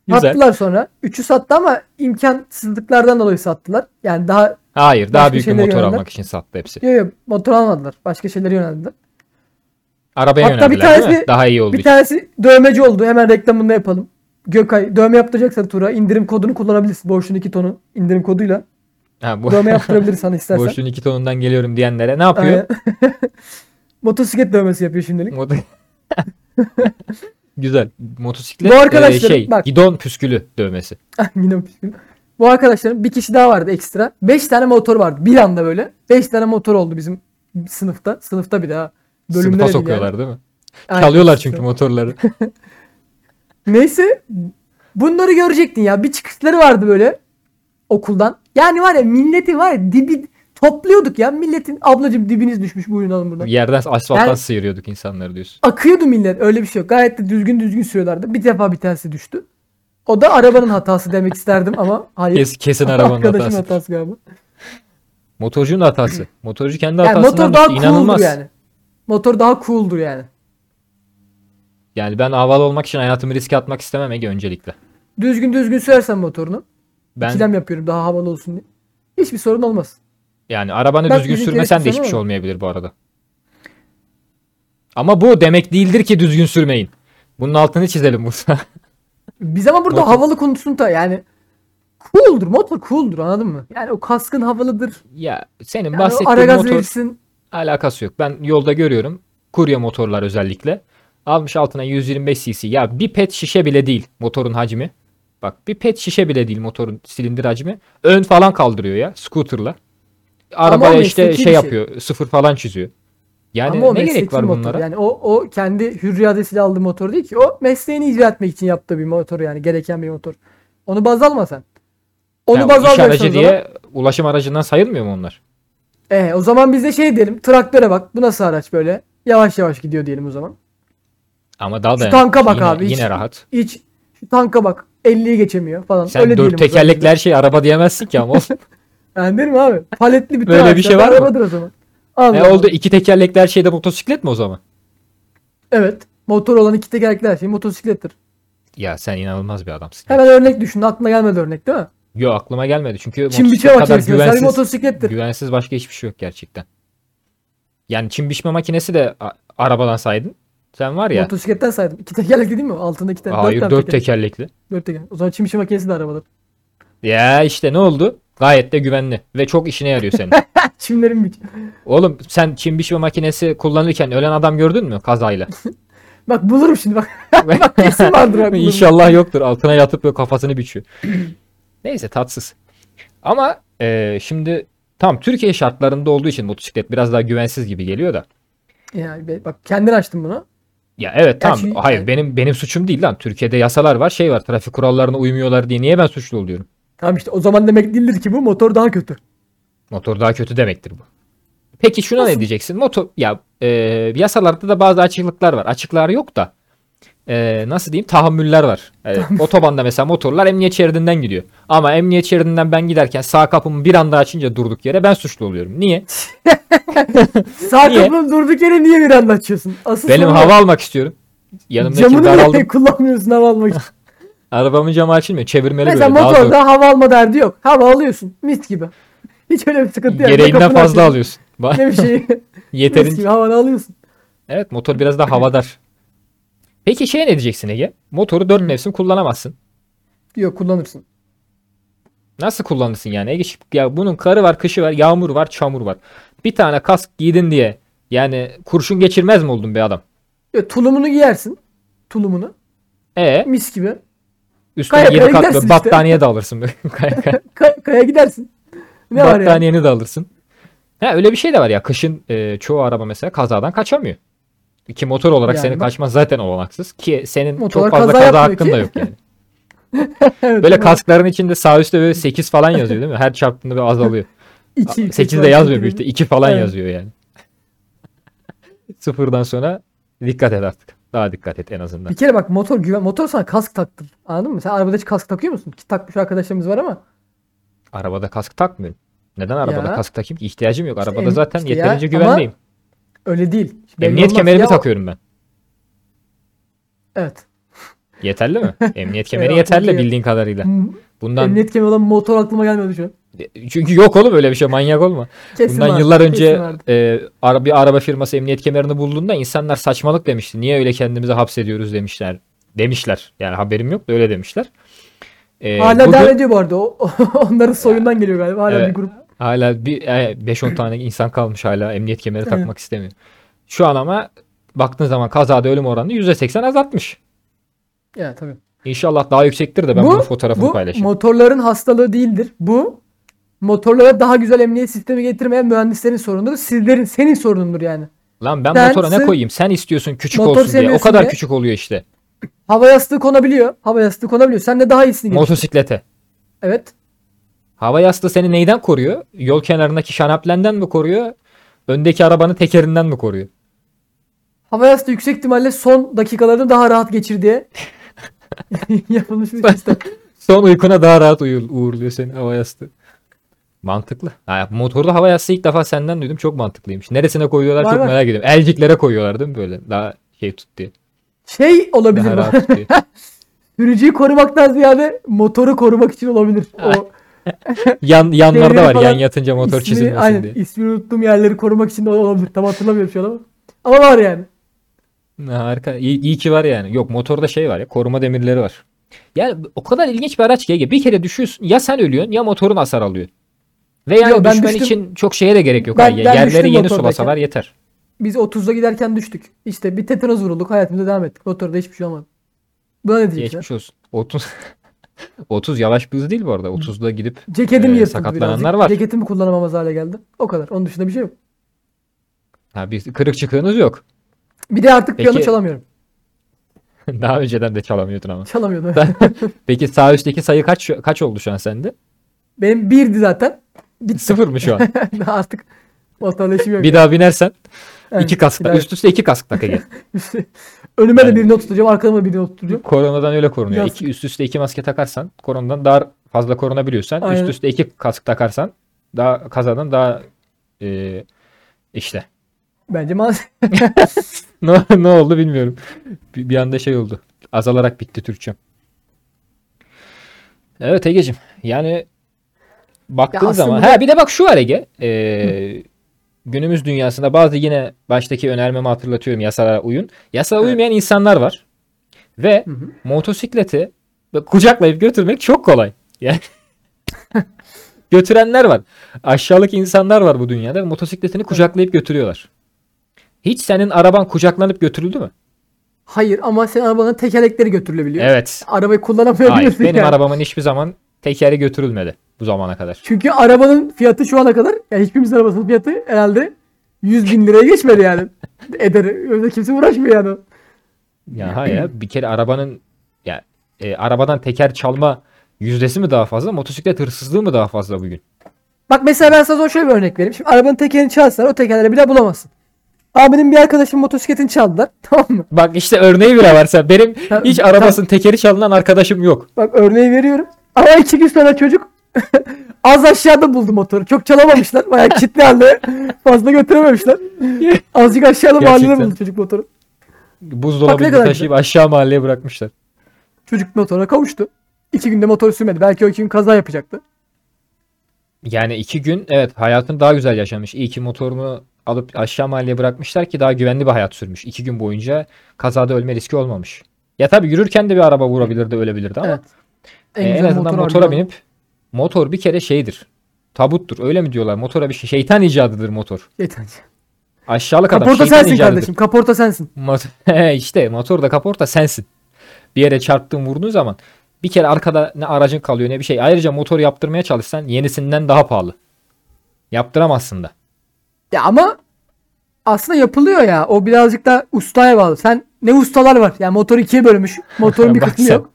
Güzel. Sattılar sonra. Üçü sattı ama imkansızlıklardan dolayı sattılar. Yani daha Hayır, daha büyük bir motor yöneldiler. almak için sattı hepsi. yok yok motor almadılar. Başka şeylere yöneldiler. Arabaya Hatta bir yöneldiler değil mi? tanesi- Daha iyi olduğu Bir tanesi dövmeci oldu. Hemen reklamını da yapalım. Gökay dövme yaptıracaksan Tura indirim kodunu kullanabilirsin. Boşluğun iki tonu indirim koduyla. Ha, bu Dövme yaptırabiliriz sana istersen. boşluğun iki tonundan geliyorum diyenlere ne yapıyor? Aynen. <laughs> Motosiklet dövmesi yapıyor şimdilik. <laughs> Güzel. Motosiklet Bu e, arkadaşların- şey, bak. gidon püskülü dövmesi. <laughs> Yine püskül. Bu arkadaşların bir kişi daha vardı ekstra. 5 tane motor vardı bir anda böyle. 5 tane motor oldu bizim sınıfta. Sınıfta bir daha. Bölümde Sınıfa sokuyorlar değil mi? yani. Çalıyorlar Aynen. çünkü motorları. Neyse bunları görecektin ya. Bir çıkışları vardı böyle okuldan. Yani var ya milleti var ya dibi topluyorduk ya. Milletin ablacım dibiniz düşmüş buyurun alın buradan. Yerden asfalttan Yani- sıyırıyorduk insanları diyorsun. Akıyordu millet öyle bir şey yok. Gayet de düzgün düzgün sürüyorlardı. Bir defa bir tanesi düştü. O da arabanın hatası demek isterdim ama hayır. Kes, kesin arabanın Arkadaşın hatası. hatası galiba. Motorcunun hatası. Motorcu kendi Yani hatasından motor daha düştü. cool'dur İnanılmaz. yani. Motor daha cool'dur yani. Yani ben havalı olmak için hayatımı riske atmak istemem Ege öncelikle. Düzgün düzgün sürersen motorunu. Ben İkilem yapıyorum daha havalı olsun diye. Hiçbir sorun olmaz. yani arabanı Bak düzgün sürmesen de hiçbir şey olmayabilir bu arada. Ama bu demek değildir ki düzgün sürmeyin. Bunun altını çizelim burada. <laughs> Biz ama burada Motor- havalı konusunda yani cool'dur. Motor cool'dur anladın mı? Yani o kaskın havalıdır. ya senin Yani bahsettiğin motor verirsin. alakası yok. Ben yolda görüyorum. Kurye motorlar özellikle. Almış altına 125 cc. Ya bir pet şişe bile değil motorun hacmi. Bak bir pet şişe bile değil motorun silindir hacmi. Ön falan kaldırıyor ya scooter'la. Arabaya o işte şey şey. yapıyor. Sıfır falan çiziyor. Yani ama o ne gerek var motor. bunlara? Yani o, o kendi hür iradesiyle aldığı motor değil ki. O mesleğini icra etmek için yaptığı bir motor yani. Gereken bir motor. Onu baz alma sen. Onu Ya baz iş aracı o zaman- diye ulaşım aracından sayılmıyor mu onlar? E, o zaman biz de şey diyelim. Traktöre bak. Bu nasıl araç böyle? Yavaş yavaş gidiyor diyelim o zaman. Ama daha Şu da tanka bak yine, abi, hiç- Yine rahat. Hiç şu tanka bak. 50'yi geçemiyor falan. Sen Öyle dört tekerlekli her şey araba diyemezsin ki ama. Yani <laughs> derim abi. Paletli bir <laughs> Böyle bir şey var mı? Arabadır o zaman. Allah ne Allah. oldu? İki tekerlekli her şeyde motosiklet mi o zaman? Evet. Motor olan iki tekerlekli her şey motosiklettir. Ya sen inanılmaz bir adamsın. Hemen örnek düşün. Aklına gelmedi örnek değil mi? Yok aklıma gelmedi çünkü Çim motosiklet kadar makinesi güvensiz, motosiklettir. güvensiz başka hiçbir şey yok gerçekten. Yani çim biçme makinesi de arabadan saydın. Sen var ya. Motosikletten saydım. İki tekerlekli değil mi? Altında iki tane. hayır tane dört teker- tekerlekli. Dört teker. O zaman çim biçme makinesi de arabadır. Ya işte ne oldu? Gayet de güvenli ve çok işine yarıyor senin. <laughs> Çimlerin biç. Oğlum sen çim biçme makinesi kullanırken ölen adam gördün mü kazayla? <laughs> Bak bulurum şimdi bak. <laughs> bak kesin vardır bulurum. İnşallah yoktur. Altına yatıp böyle kafasını biçiyor. <clears throat> Neyse tatsız. Ama e, şimdi tam Türkiye şartlarında olduğu için motosiklet biraz daha güvensiz gibi geliyor da. Be- bak kendin açtın bunu. Ya evet tamam. Gerçi- Hayır benim benim suçum değil lan. Türkiye'de yasalar var, şey var. Trafik kurallarına uymuyorlar diye niye ben suçlu oluyorum? Tamam işte o zaman demek değildir ki bu motor daha kötü. Motor daha kötü demektir bu. Peki şuna Nasıl? ne diyeceksin? Motor ya e, yasalarda da bazı açıklıklar var. Açıklar yok da e, nasıl diyeyim tahammüller var. E, otobanda mesela motorlar emniyet şeridinden gidiyor. Ama emniyet şeridinden ben giderken sağ kapımı bir anda açınca durduk yere ben suçlu oluyorum. Niye? <laughs> Sağ Niye? kapının durduk yere niye bir anda açıyorsun? Asıl Benim hava almak istiyorum. Yanımdaki Camını daraldım. <laughs> kullanmıyorsun hava almak için? <laughs> Arabamın camı açılmıyor. Çevirmeli Mesela böyle. Zor. motorda hava alma derdi yok. Hava alıyorsun mis gibi. Hiç öyle bir sıkıntı yok. Gereğinden kapını fazla açıyorsun, alıyorsun. Ne bir şey. mis Yeterince. gibi havanı alıyorsun. Evet motor biraz daha havadar. Peki şey ne diyeceksin Ege? Motoru dört mevsim kullanamazsın. Yok kullanırsın. Nasıl kullanırsın yani? Ege, ya bunun karı var, kışı var, yağmur var, çamur var. Bir tane kask giydin diye Yani kurşun geçirmez mi oldun be adam? Ya, tulumunu giyersin. Tulumunu. E Mis gibi. üstüne Kaya 7 kaya katlı işte. battaniye de alırsın. <laughs> Kaya kaya. <laughs> Kay- kaya gidersin. Ne var yani? Battaniyeni de alırsın. Ha öyle bir şey de var ya. Kışın e, çoğu araba mesela kazadan kaçamıyor. Ki motor olarak Yani senin bak- kaçman zaten olanaksız. Ki senin Motorlar çok fazla kaza kaza, hakkın da yok yani. <laughs> Evet, Böyle kaskların içinde sağ üstte böyle 8 falan yazıyor değil mi? Her çarptığında bir azalıyor. <laughs> iki- 8 iki- de yazmıyor ihtimalle. 2 falan Evet. yazıyor yani. <laughs> Sıfırdan sonra dikkat et artık. Daha dikkat et en azından. Bir kere bak motor güven motor sana kask taktır. Anladın mı? Sen arabada hiç kask takıyor musun? Ki takmış arkadaşlarımız var ama. Arabada kask takmıyorum. Neden arabada Ya. kask takayım ki? İhtiyacım yok. İşte Arabada em- zaten işte ya, yeterince ama-. Öyle değil. Belli Emniyet olmaz. kemerimi Ya takıyorum ben. Evet. Yeterli mi? <laughs> Emniyet kemeri Eyvah, yeterli bildiğin kadarıyla. M- Bundan Emniyet kemeri olan motor aklıma gelmedi şu an. çünkü yok oğlum öyle bir şey manyak olma. Kesin Bundan vardı, yıllar kesin önce vardı. e, ara- bir araba firması emniyet kemerini bulduğunda insanlar saçmalık demişti. Niye öyle kendimizi hapsediyoruz demişler. Demişler. Yani haberim yok da öyle demişler. E, Hala bugün- devam ediyor bu arada. O, <laughs> onların soyundan geliyor galiba. Hala Evet. bir grup. Hala bir e, 5-10 tane insan kalmış hala emniyet kemeri takmak istemiyor. Şu an ama baktığın zaman kazada ölüm oranını %80 azaltmış. Ya tabii. İnşallah daha yüksektir de ben Bu- bunun fotoğrafını Bu paylaşayım. motorların hastalığı değildir. Bu motorlara daha güzel emniyet sistemi getirmeyen mühendislerin sorunudur. Sizlerin, senin sorunundur yani. Lan ben Sen motora ne koyayım? Sen istiyorsun küçük olsun diye. O kadar diye. küçük oluyor işte. Hava yastığı konabiliyor. Hava yastığı konabiliyor. Sen de daha iyisini getir. Motosiklete. Evet. Hava yastığı seni neyden koruyor? Yol kenarındaki şanaplenden mi koruyor? Öndeki arabanın tekerinden mi koruyor? Hava yastığı yüksek ihtimalle son dakikalarda daha rahat geçir diye <laughs> yapılmış bir sistem. Son uykuna daha rahat uyur, uğurluyor seni hava yastığı. Mantıklı. Ha, motorda hava yastığı ilk defa senden duydum. Çok mantıklıymış. Neresine koyuyorlar Var çok var. merak ediyorum. Elciklere koyuyorlar değil mi böyle? Daha şey tut diye. Şey olabilir. Daha rahat tut diye. <laughs> Sürücüyü korumaktan ziyade motoru korumak için olabilir. O <laughs> Yan, yanlarda var yan yatınca motor ismini- çizilmesin aynen, diye. ismini unuttuğum yerleri korumak için de olabilir. Tam hatırlamıyorum şu an ama. Ama var yani. Ha, Harika. İyi, iyi ki var yani. Yok motorda şey var ya koruma demirleri var. Yani o kadar ilginç bir araç ki. Bir kere düşüyorsun ya sen ölüyorsun ya motorun hasar alıyor. Ve yani Yo, ben düşmen düştüm. için çok şeye de gerek yok. Ben- ha. ben Yerleri yeni sulasalar yeter. Biz 30'da giderken düştük. İşte bir tetanoz vurulduk. Hayatımıza devam ettik. Motorda hiçbir şey olmadı. Buna ne diyeceksin? Geçmiş olsun. 30 30 yavaş bir hız değil bu arada. 30'da gidip Ceketim yırtıldı sakatlananlar birazcık. var. Ceketimi kullanamamaz hale geldi. O kadar. Onun dışında bir şey yok. ha, bir kırık çıkığınız yok. Bir de artık piyano Peki- çalamıyorum. <laughs> Daha önceden de çalamıyordun ama. Çalamıyordum. <laughs> Peki sağ üstteki sayı kaç kaç oldu şu an sende? Benim birdi zaten. Sıfır mı şu an? <laughs> Artık işim yok. bir daha binersen Evet, iki kask daha- üst üste iki kask tak Ege. <laughs> Önüme de Yani- birini oturtacağım. Arkama birini oturtacağım. Koronadan öyle korunuyor. Biraz- İki, üst üste iki maske takarsan koronadan daha fazla korunabiliyorsan Aynen. üst üste iki kask takarsan daha kazadan daha e, işte Bence maalesef. <laughs> ne, ne oldu bilmiyorum. Bir, bir anda şey oldu. Azalarak bitti Türkçem. Evet Ege'cim. Yani baktığın Ya zaman ha bir de bak şu var Ege. Ee, günümüz dünyasında bazı yine baştaki önermemi hatırlatıyorum yasalara uyun. Yasaya Evet. uymayan insanlar var. Ve Hı hı. motosikleti kucaklayıp götürmek çok kolay. <laughs> Yani götürenler var. Aşağılık insanlar var bu dünyada. Motosikletini kucaklayıp götürüyorlar. Hiç senin araban kucaklanıp götürüldü mü? Hayır ama senin arabanın tekerlekleri götürülebiliyor. Evet. Arabayı Hayır. kullanamayabiliyorsun Benim yani. arabamın hiçbir zaman tekeri götürülmedi bu zamana kadar. Çünkü arabanın fiyatı şu ana kadar yani hiçbirimizin arabasının fiyatı herhalde 100 bin liraya geçmedi yani. <laughs> Eder. Öyle kimse uğraşmıyor yani. Ya ha ya bir kere arabanın ya e, arabadan teker çalma yüzdesi mi daha fazla, motosiklet hırsızlığı mı daha fazla bugün? Bak mesela ben sana şöyle bir örnek vereyim. Şimdi arabanın tekerini çalsalar o tekerleri bile bulamazsın. Abinin bir arkadaşım motosikletini çaldılar. <laughs> Tamam mı? Bak işte örneği bile varsa benim hiç arabasının tekeri çalınan arkadaşım yok. Bak örneği veriyorum. Ama iki gün sonra çocuk <laughs> az aşağıda buldu motoru. Çok çalamamışlar. Bayağı kitli halde fazla götürememişler. Azıcık aşağıda mahallede Gerçekten. buldu çocuk motoru. Bak ne Buzdolabını kadar taşıyıp aşağı mahalleye bırakmışlar. Çocuk motora kavuştu. İki günde motor sürmedi. Belki o iki gün kaza yapacaktı. Yani iki gün evet hayatını daha güzel yaşamış. İyi ki motorunu alıp aşağı mahalleye bırakmışlar ki daha güvenli bir hayat sürmüş. İki gün boyunca kazada ölme riski olmamış. Ya tabii yürürken de bir araba vurabilirdi ölebilirdi ama Evet. e, en, azından motor motora harbiden. binip motor bir kere şeydir. Tabuttur öyle mi diyorlar? Motora bir şey şeytan icadıdır motor. Yeter. Aşağılık adam. Kaporta şeytan sensin icadıdır. kardeşim. Kaporta sensin. Mot- <laughs> işte motor da kaporta sensin. Bir yere çarptığın vurduğun zaman bir kere arkada ne aracın kalıyor ne bir şey. Ayrıca motor yaptırmaya çalışsan yenisinden daha pahalı. Yaptıramazsın da. Ya ama aslında yapılıyor ya. O birazcık da ustaya bağlı. Sen ne ustalar var? Yani motor ikiye bölmüş. Motorun bir <laughs> kısmı yok.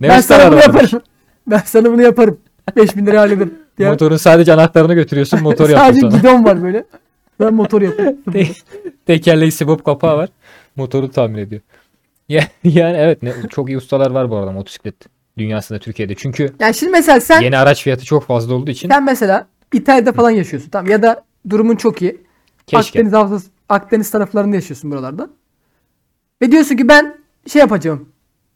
Ne ben sana bunu varmış. yaparım. Ben sana bunu yaparım. 5000 lira hallederim. Ya, Motorun sadece anahtarını götürüyorsun motor yapıyor Sadece sana. gidon var böyle. Ben motor yapıyorum. <laughs> Te- Tekerleği sibop kapağı var. Motoru tamir ediyor. Ya- <laughs> Yani evet ne, çok iyi ustalar var bu arada motosiklet dünyasında Türkiye'de. Çünkü yani şimdi mesela sen yeni araç fiyatı çok fazla olduğu için sen mesela İtalya'da falan yaşıyorsun. Tamam ya da durumun çok iyi. keşke. Akdeniz havzası, Akdeniz taraflarında yaşıyorsun buralarda. Ve diyorsun ki ben şey yapacağım.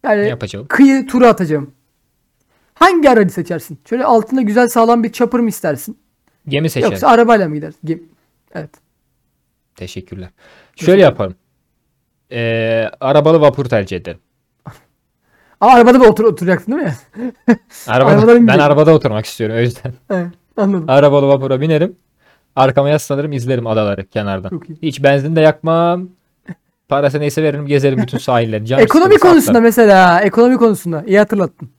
Yani Ne yapacağım? kıyı turu atacağım. Hangi aracı seçersin? Şöyle altında güzel sağlam bir chopper mı istersin? Gemi seçerim. Yoksa arabayla mı gidersin? Gem- Evet. Teşekkürler. Şöyle yaparım. Ee, arabalı vapur tercih ederim. <laughs> Ama arabada da otur oturacaksın değil mi? <laughs> Arabada, Arabadan ben arabada oturmak istiyorum o yüzden. <laughs> evet. Anladım. Arabalı vapura binerim. Arkama yaslanırım izlerim adaları kenardan. Hiç benzin de yakmam. Parası neyse veririm gezerim bütün sahilleri. Ekonomi konusunda atlarım. mesela ekonomi konusunda iyi hatırlattın.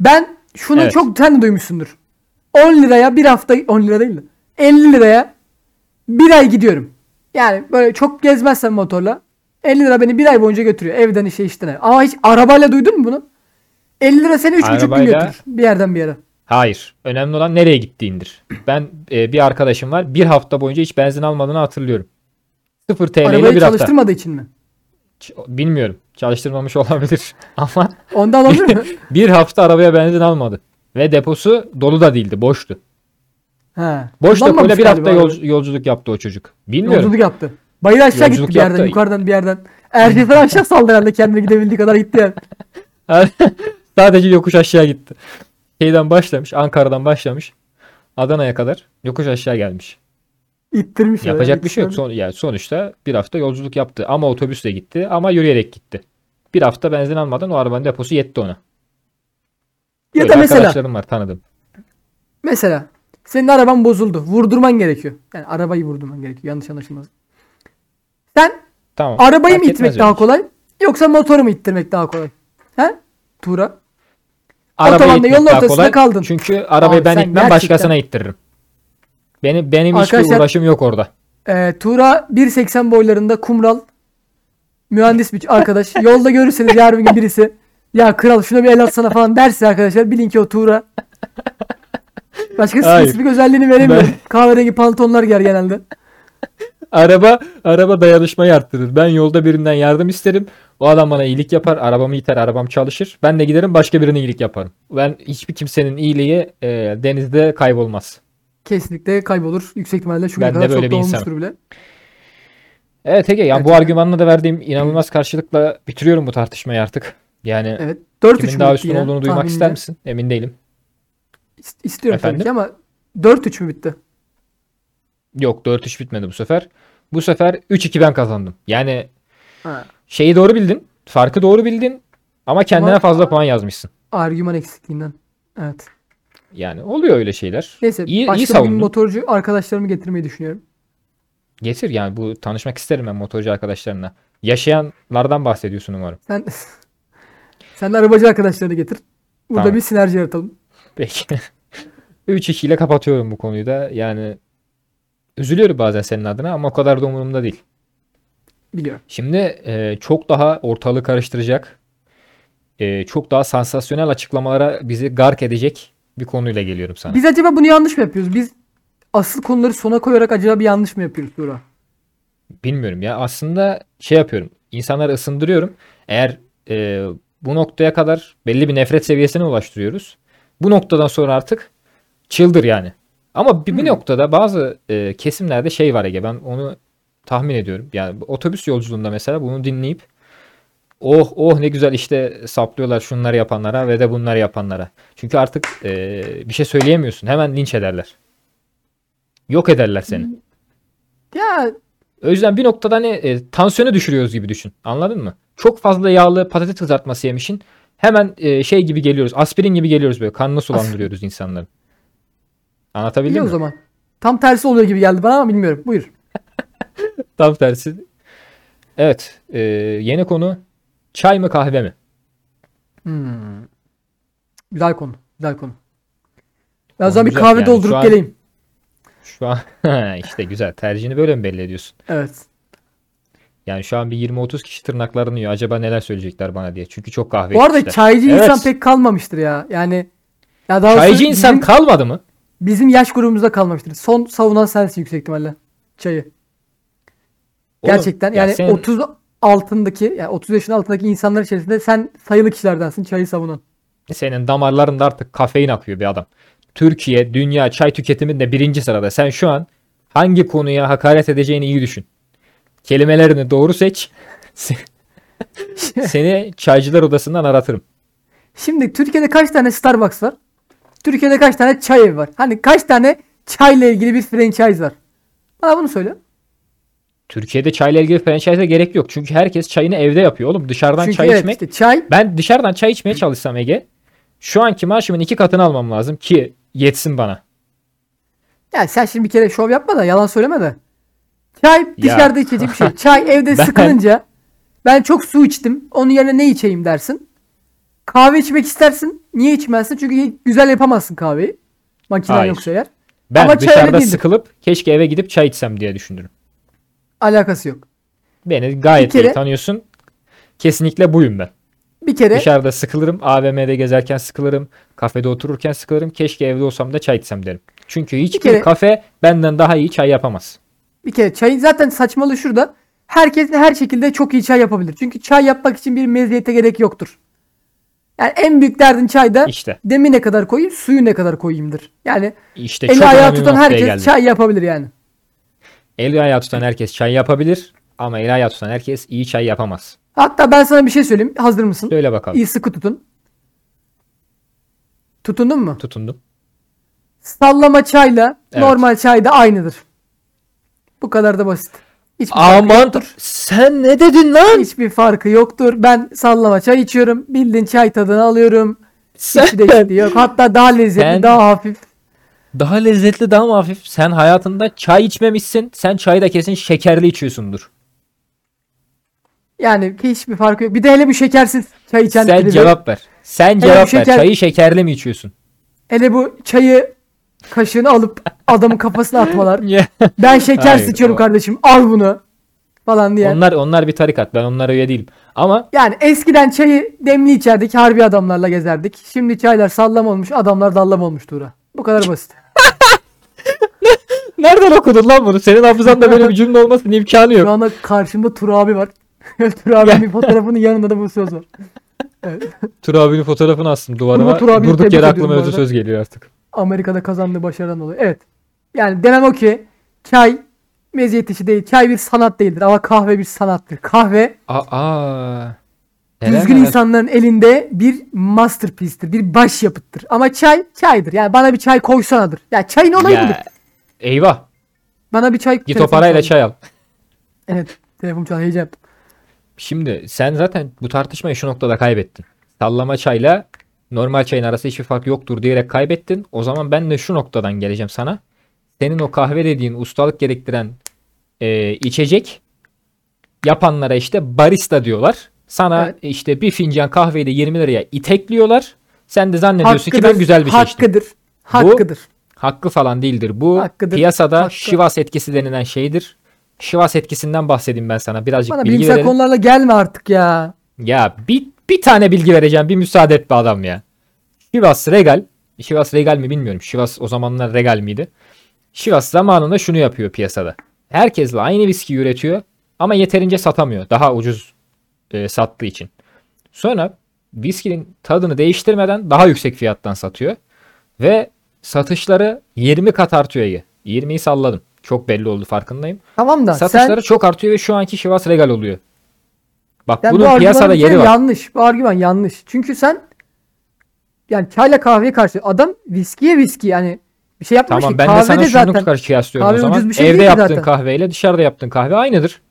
Ben şunu Evet. çok sen de duymuşsundur. 10 liraya bir hafta 10 lira değil de 50 liraya bir ay gidiyorum. Yani böyle çok gezmezsem motorla 50 lira beni bir ay boyunca götürüyor. Evden işe işten eve. Ama hiç arabayla duydun mu bunu? 50 lira seni 3,5 gün Arabayla- götürür. Bir yerden bir yere. Hayır. Önemli olan nereye gittiğindir. Ben e, bir arkadaşım var. Bir hafta boyunca hiç benzin almadığını hatırlıyorum. 0 TL ile Arabayı bir hafta. çalıştırmadığı için mi? Bilmiyorum. Çalıştırmamış <laughs> olabilir. Ama Ondan olabilir mi? <laughs> bir hafta arabaya benzin almadı. Ve deposu dolu da değildi. Boştu. He. Boş depoyla bir hafta yol- yolculuk yaptı o çocuk. Bilmiyorum. Yolculuk yaptı. Bayır aşağı Yolculuk gitti bir yerden. yaptı. Yukarıdan bir yerden. Erciyes'ten aşağı <laughs> saldı herhalde kendine gidebildiği kadar gitti yani. Sadece yokuş aşağı gitti. Şeyden başlamış. Ankara'dan başlamış. Adana'ya kadar yokuş aşağı gelmiş. İttirmiş. ya. Yapacak bir şey yok. Son, yani sonuçta bir hafta yolculuk yaptı. Ama otobüsle gitti. Ama yürüyerek gitti. Bir hafta benzin almadan o arabanın deposu yetti ona. Ya Böyle da mesela arkadaşlarım var tanıdım. mesela senin araban bozuldu. Vurdurman gerekiyor. Yani arabayı vurdurman gerekiyor. Yanlış anlaşılmaz. Sen Tamam. arabayı mı itmek daha için. kolay yoksa motoru mu ittirmek daha kolay? He? Tuğra. Arabayı Otobanda yolun ortasında kolay. kaldın. Çünkü arabayı Abi ben itmem gerçekten- başkasına ittiririm. Benim, benim hiçbir Arkadaşlar- uğraşım yok orada. Ee, Tuğra 1.80 boylarında kumral mühendis bir arkadaş. <laughs> Yolda görürseniz yarın bir gün birisi ya kral şuna bir el atsana falan derse arkadaşlar bilin ki o Tuğra. Başka Hayır. spesifik özelliğini veremiyorum. Kahverengi pantolonlar giyer genelde. Araba araba dayanışmayı arttırır. Ben yolda birinden yardım isterim. O adam bana iyilik yapar. Arabamı iter. Arabam çalışır. Ben de giderim başka birine iyilik yaparım. Ben hiçbir kimsenin iyiliği e, denizde kaybolmaz. Kesinlikle kaybolur. Yüksek ihtimalle şu Ben kadar çok da olmuştur bile. Evet Ege yani bu Gerçekten. argümanla da verdiğim inanılmaz karşılıkla bitiriyorum bu tartışmayı artık. Yani Evet. 4-3 kimin daha üstün yine olduğunu duymak tahminimce? ister misin? Emin değilim. İst- İstiyorum tabii Efendim? ki ama 4-3 mü bitti? Yok 4-3 bitmedi bu sefer. Bu sefer 3-2 ben kazandım. Yani Ha. şeyi doğru bildin. Farkı doğru bildin. Ama kendine Ama- fazla puan yazmışsın. Argüman eksikliğinden. Evet. Yani oluyor öyle şeyler. Neyse İyi, iyi başka bir gün savundun. motorcu arkadaşlarımı getirmeyi düşünüyorum. Getir yani bu tanışmak isterim ben motorcu arkadaşlarına. Yaşayanlardan bahsediyorsun umarım. Sen <laughs> sen de arabacı arkadaşlarını getir. Burada Tamam. bir sinerji yaratalım. Peki. <laughs> 3-2 ile kapatıyorum bu konuyu da. Yani üzülüyorum bazen senin adına ama o kadar da umurumda değil. Biliyorum. Şimdi e, çok daha ortalığı karıştıracak, e, çok daha sansasyonel açıklamalara bizi gark edecek bir konuyla geliyorum sana. Biz acaba bunu yanlış mı yapıyoruz? Biz asıl konuları sona koyarak acaba bir yanlış mı yapıyoruz Tuğra? Bilmiyorum ya aslında şey yapıyorum. İnsanları ısındırıyorum. Eğer e, bu noktaya kadar belli bir nefret seviyesine ulaştırıyoruz. Bu noktadan sonra artık çıldır yani. Ama bir, bir Hmm. noktada bazı e, kesimlerde şey var Ege ben onu tahmin ediyorum. Yani otobüs yolculuğunda mesela bunu dinleyip oh oh ne güzel işte saplıyorlar şunları yapanlara ve de bunları yapanlara. Çünkü artık e, bir şey söyleyemiyorsun. Hemen linç ederler. Yok ederler seni. Ya O yüzden bir noktada hani e, tansiyonu düşürüyoruz gibi düşün. Anladın mı? Çok fazla yağlı patates kızartması yemişin. Hemen e, şey gibi geliyoruz. Aspirin gibi geliyoruz böyle. Kanını sulandırıyoruz insanların. Anlatabildim iyi o mi? zaman. Tam tersi oluyor gibi geldi bana ama bilmiyorum. Buyur. <laughs> Tam tersi. Evet. e, yeni konu. Çay mı kahve mi? Hmm. Güzel konu. Güzel konu. Ben zaman bir kahve Yani doldurup şu an- geleyim. Şu an <laughs> işte güzel. Tercihini böyle mi belli ediyorsun? Evet. Yani şu an bir 20-30 kişi tırnaklarını yiyor. Acaba neler söyleyecekler bana diye. Çünkü çok kahve Bu arada içmişler. çaycı Evet. insan pek kalmamıştır ya. Yani ya daha Çaycı doğrusu insan bizim, kalmadı mı? bizim yaş grubumuzda kalmamıştır. Son savunan sensin yüksek ihtimalle. Çayı. Oğlum, Gerçekten ya yani sen- 30 altındaki yani 30 yaşın altındaki insanlar içerisinde sen sayılı kişilerdensin çayı savunan. Senin damarlarında artık kafein akıyor bir adam. Türkiye, dünya çay tüketiminde birinci sırada. Sen şu an hangi konuya hakaret edeceğini iyi düşün. Kelimelerini doğru seç. <laughs> Seni çaycılar odasından aratırım. Şimdi Türkiye'de kaç tane Starbucks var? Türkiye'de kaç tane çay evi var? Hani kaç tane çayla ilgili bir franchise var? Bana bunu söyle. Türkiye'de çayla ilgili franchise'e gerek yok. Çünkü herkes çayını evde yapıyor oğlum. Dışarıdan Çünkü çay evet, içmek. işte çay Ben dışarıdan çay içmeye çalışsam Ege. Şu anki maaşımın iki katını almam lazım ki yetsin bana. Ya sen şimdi bir kere şov yapma da yalan söyleme de. Çay Ya. dışarıda içecek bir şey. <laughs> Çay evde Ben- sıkılınca ben çok su içtim. Onun yerine ne içeyim dersin. Kahve içmek istersin. Niye içmezsin? Çünkü güzel yapamazsın kahveyi. Makinen Hayır. yoksa eğer. Ben Ama dışarıda sıkılıp keşke eve gidip çay içsem diye düşünürüm. Alakası yok. Beni gayet kere- iyi tanıyorsun. Kesinlikle buyum ben. Bir kere Dışarıda sıkılırım. AVM'de gezerken sıkılırım. Kafede otururken sıkılırım. Keşke evde olsam da çay içsem derim. Çünkü hiçbir kere- kafe benden daha iyi çay yapamaz. bir kere çay zaten saçmalığı şurada. Herkes her şekilde çok iyi çay yapabilir. Çünkü çay yapmak için bir meziyete gerek yoktur. Yani en büyük derdin çayda İşte. demi ne kadar koyayım, suyu ne kadar koyayımdır. Yani İşte eli ayağı tutan herkes geldim. çay yapabilir yani. Eli ayağı tutan herkes çay yapabilir. Ama eli ayağı tutan herkes iyi çay yapamaz. Hatta ben sana bir şey söyleyeyim. Hazır mısın? Söyle bakalım. İyi sıkı tutun. Tutundun mu? Tutundum. Sallama çayla Evet. normal çay da aynıdır. Bu kadar da basit. Hiçbir farkı Aman yoktur. sen ne dedin lan? Hiçbir farkı yoktur. Ben sallama çay içiyorum. Bildiğin çay tadını alıyorum. Sen Hiçbir değişikliği yok. Hatta daha lezzetli, Sen- daha hafif. Daha lezzetli daha mı hafif? Sen hayatında çay içmemişsin. Sen çayı da kesin şekerli içiyorsundur. Yani hiçbir farkı yok. Bir de hele bir şekersiz çay içen Sen biri. cevap ver. Sen cevap ver. şeker- Çayı şekerli mi içiyorsun? Hele bu çayı kaşığını alıp adamın kafasına atmalar. <laughs> Ben şeker Hayır, sıçıyorum o- kardeşim. Al bunu. Falan diye. Onlar onlar bir tarikat. Ben onlara üye değilim. Ama Yani eskiden çayı demli içerdik. Harbi adamlarla gezerdik. Şimdi çaylar sallam olmuş. Adamlar dallam olmuş Tuğra. Bu kadar basit. <laughs> nereden okudun lan bunu? Senin hafızanda böyle bir cümle olmasının imkanı Şu yok. anda karşımda Tur abi var. <laughs> Tur abinin fotoğrafının yanında da bu söz var. Evet. Tur abinin fotoğrafını astım duvarıma. Bunu Tur Durduk yere aklıma arada. söz geliyor artık. Amerika'da kazandığı başarıdan dolayı. Evet. Yani demem o ki çay meziyet işi değil. Çay bir sanat değildir ama kahve bir sanattır. Kahve Aa. Düzgün neler. insanların elinde bir masterpiece'tir. Bir başyapıttır. Ama çay çaydır. Yani bana bir çay koysanadır. Ya çayın olayı budur. Eyvah. Bana bir çay Git o parayla çay al. Evet. Telefon çal heyecan. yaptım. Şimdi sen zaten bu tartışmayı şu noktada kaybettin. Sallama çayla normal çayın arasında hiçbir fark yoktur diyerek kaybettin. O zaman ben de şu noktadan geleceğim sana. Senin o kahve dediğin ustalık gerektiren e, içecek yapanlara işte barista diyorlar. Sana Evet. işte bir fincan kahveyi de 20 liraya itekliyorlar. Sen de zannediyorsun ki ben Hakkıdır, güzel bir şey. Hakkıdır. Hakkıdır. Hakkı falan değildir. Bu Hakkıdır, piyasada hakkı. Şivas etkisi denilen şeydir. Şivas etkisinden bahsedeyim ben sana. Birazcık Bana bilgi verelim. konularla gelme artık ya. Ya bir, bir tane bilgi vereceğim. Bir müsaade et be adam ya. Şivas Regal. Şivas Regal mi bilmiyorum. Şivas o zamanlar Regal miydi? Şivas zamanında şunu yapıyor piyasada. Herkesle aynı viski üretiyor ama yeterince satamıyor. Daha ucuz e, sattığı için. Sonra viskinin tadını değiştirmeden daha yüksek fiyattan satıyor. Ve satışları 20 kat artıyor Ege. 20'yi salladım. Çok belli oldu farkındayım. Tamam da Satışları sen çok artıyor ve şu anki Şivas Regal oluyor. Bak Yani bunun bu piyasada yeri var. yanlış. Bu argüman yanlış. Çünkü sen yani çayla kahveye karşı adam viskiye viski yani bir şey yapmamış Tamam ki. ben de Kahve sana de şunu zaten kıyaslıyorum kahve o zaman. şey Evde yaptığın zaten. kahveyle dışarıda yaptığın kahve aynıdır.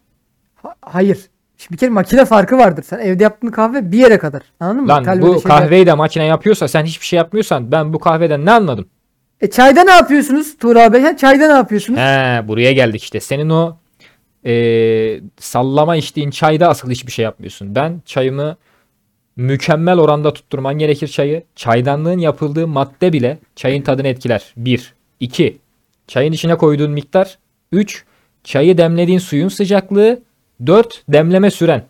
Ha- hayır. Şimdi bir kere makine farkı vardır. Sen evde yaptığın kahve bir yere kadar. Anladın mı? Lan İthal bu şeyler- kahveyi de makine yapıyorsa sen hiçbir şey yapmıyorsan ben bu kahveden ne anladım? E çayda ne yapıyorsunuz Tuğra abi? Ha, çayda ne yapıyorsunuz? He, buraya geldik işte. Senin o e, sallama içtiğin çayda asıl hiçbir şey yapmıyorsun. Ben çayımı mükemmel oranda tutturman gerekir çayı. Çaydanlığın yapıldığı madde bile çayın tadını etkiler. 1. 2. Çayın içine koyduğun miktar. 3. Çayı demlediğin suyun sıcaklığı. 4. Demleme süren.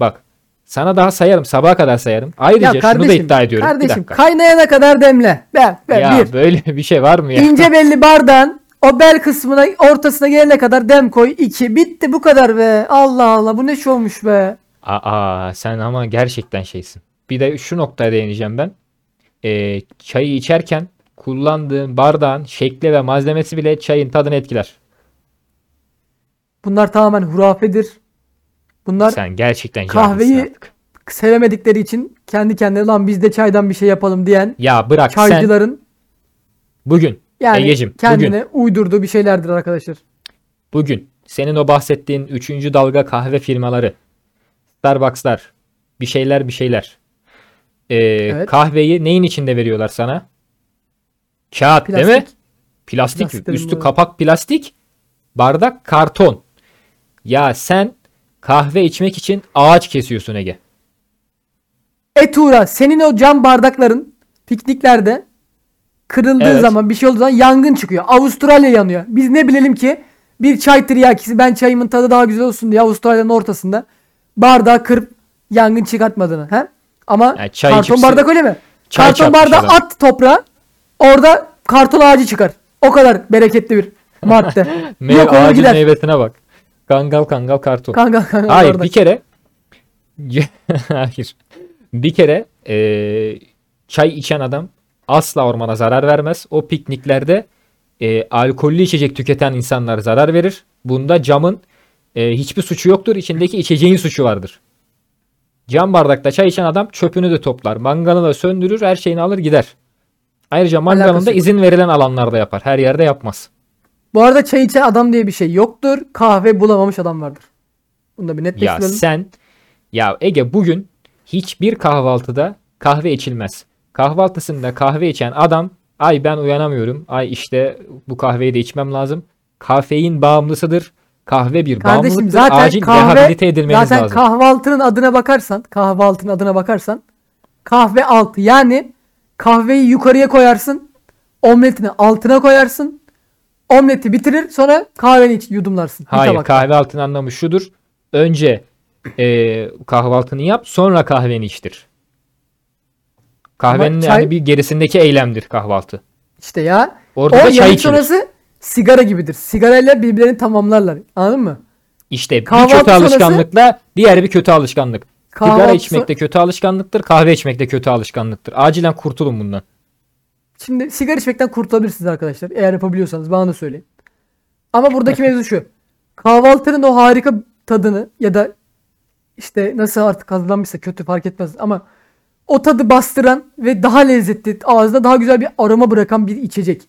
Bak sana daha sayarım. Sabaha kadar sayarım. Ayrıca şunu da iddia ediyorum. Kardeşim kaynayana kadar demle. Ben, ben Ya bir. böyle bir şey var mı ya? İnce belli <laughs> bardağın o bel kısmına ortasına gelene kadar dem koy. 2. Bitti bu kadar be. Allah Allah bu ne şey olmuş be. Aa sen ama gerçekten şeysin. Bir de şu noktaya değineceğim ben. Ee, çayı içerken kullandığın bardağın şekli ve malzemesi bile çayın tadını etkiler. Bunlar tamamen hurafedir. Bunlar Sen gerçekten kahveyi- artık. sevemedikleri için kendi kendine lan biz de çaydan bir şey yapalım diyen Ya bırak sen çaycıların bugün yani Egeciğim, kendine uydurduğu bir şeylerdir arkadaşlar. bugün senin o bahsettiğin 3. dalga kahve firmaları Starbucks'lar bir şeyler bir şeyler ee, kahveyi neyin içinde veriyorlar sana? Kağıt değil mi? Plastik. Plastik, Plastik üstü kapak plastik, bardak karton. Ya sen kahve içmek için ağaç kesiyorsun Ege. E Tuğra senin o cam bardakların pikniklerde kırıldığı Evet. zaman bir şey olduğu zaman yangın çıkıyor. Avustralya yanıyor. Biz ne bilelim ki bir çay tiryakisi ben çayımın tadı daha güzel olsun diye Avustralya'nın ortasında bardağı kırıp yangın çıkartmadığını. He? Ama Yani çay karton içip- bardak öyle mi? Çay karton çarpmış bardağı adam. at toprağa orada karton ağacı çıkar. O kadar bereketli bir madde. <laughs> Meyve, Yok olur ağacın gider. meyvesine bak. Kangal kangal karton. Kanka kanka Hayır bardak. bir kere <laughs> hayır. Bir kere eee, çay içen adam asla ormana zarar vermez. O pikniklerde eee, alkollü içecek tüketen insanlar zarar verir. Bunda camın eee, hiçbir suçu yoktur. İçindeki içeceğin suçu vardır. Cam bardakta çay içen adam çöpünü de toplar. Mangalını da söndürür. Her şeyini alır gider. Ayrıca mangalını da izin verilen alanlarda yapar. Her yerde yapmaz. Bu arada çay içen adam diye bir şey yoktur. Kahve bulamamış adam vardır. Bunu da bir Ya netleştirelim. sen ya Ege bugün hiçbir kahvaltıda kahve içilmez. Kahvaltısında kahve içen adam ay ben uyanamıyorum. Ay işte bu kahveyi de içmem lazım. Kafein bağımlısıdır. Kahve bir Kardeşim bağımlılıktır. zaten Acil kahve rehabilite edilmeniz zaten lazım. kahvaltının adına bakarsan, kahvaltının adına bakarsan kahve altı yani kahveyi yukarıya koyarsın, omletini altına koyarsın. Omleti bitirir sonra kahveni iç yudumlarsın. Hayır kahve altın anlamı şudur. Önce e, kahvaltını yap sonra kahveni içtir. Kahvenin Ama çay- yani bir gerisindeki eylemdir kahvaltı. İşte ya. Orada o da çay yemek içilir. sonrası sigara gibidir. Sigarayla birbirlerini tamamlarlar. Anladın mı? İşte bir Kahvaltı kötü sonrası- alışkanlıkla diğer bir kötü alışkanlık. Sigara Kahvaltı içmek de kötü alışkanlıktır, kahve içmek de kötü alışkanlıktır. Acilen kurtulun bundan. Şimdi sigara içmekten kurtulabilirsiniz arkadaşlar. Eğer yapabiliyorsanız bana da söyleyin. Ama buradaki mevzu şu. Kahvaltının o harika tadını ya da işte nasıl artık hazırlanmışsa kötü fark etmez ama o tadı bastıran ve daha lezzetli, ağızda daha güzel bir aroma bırakan bir içecek.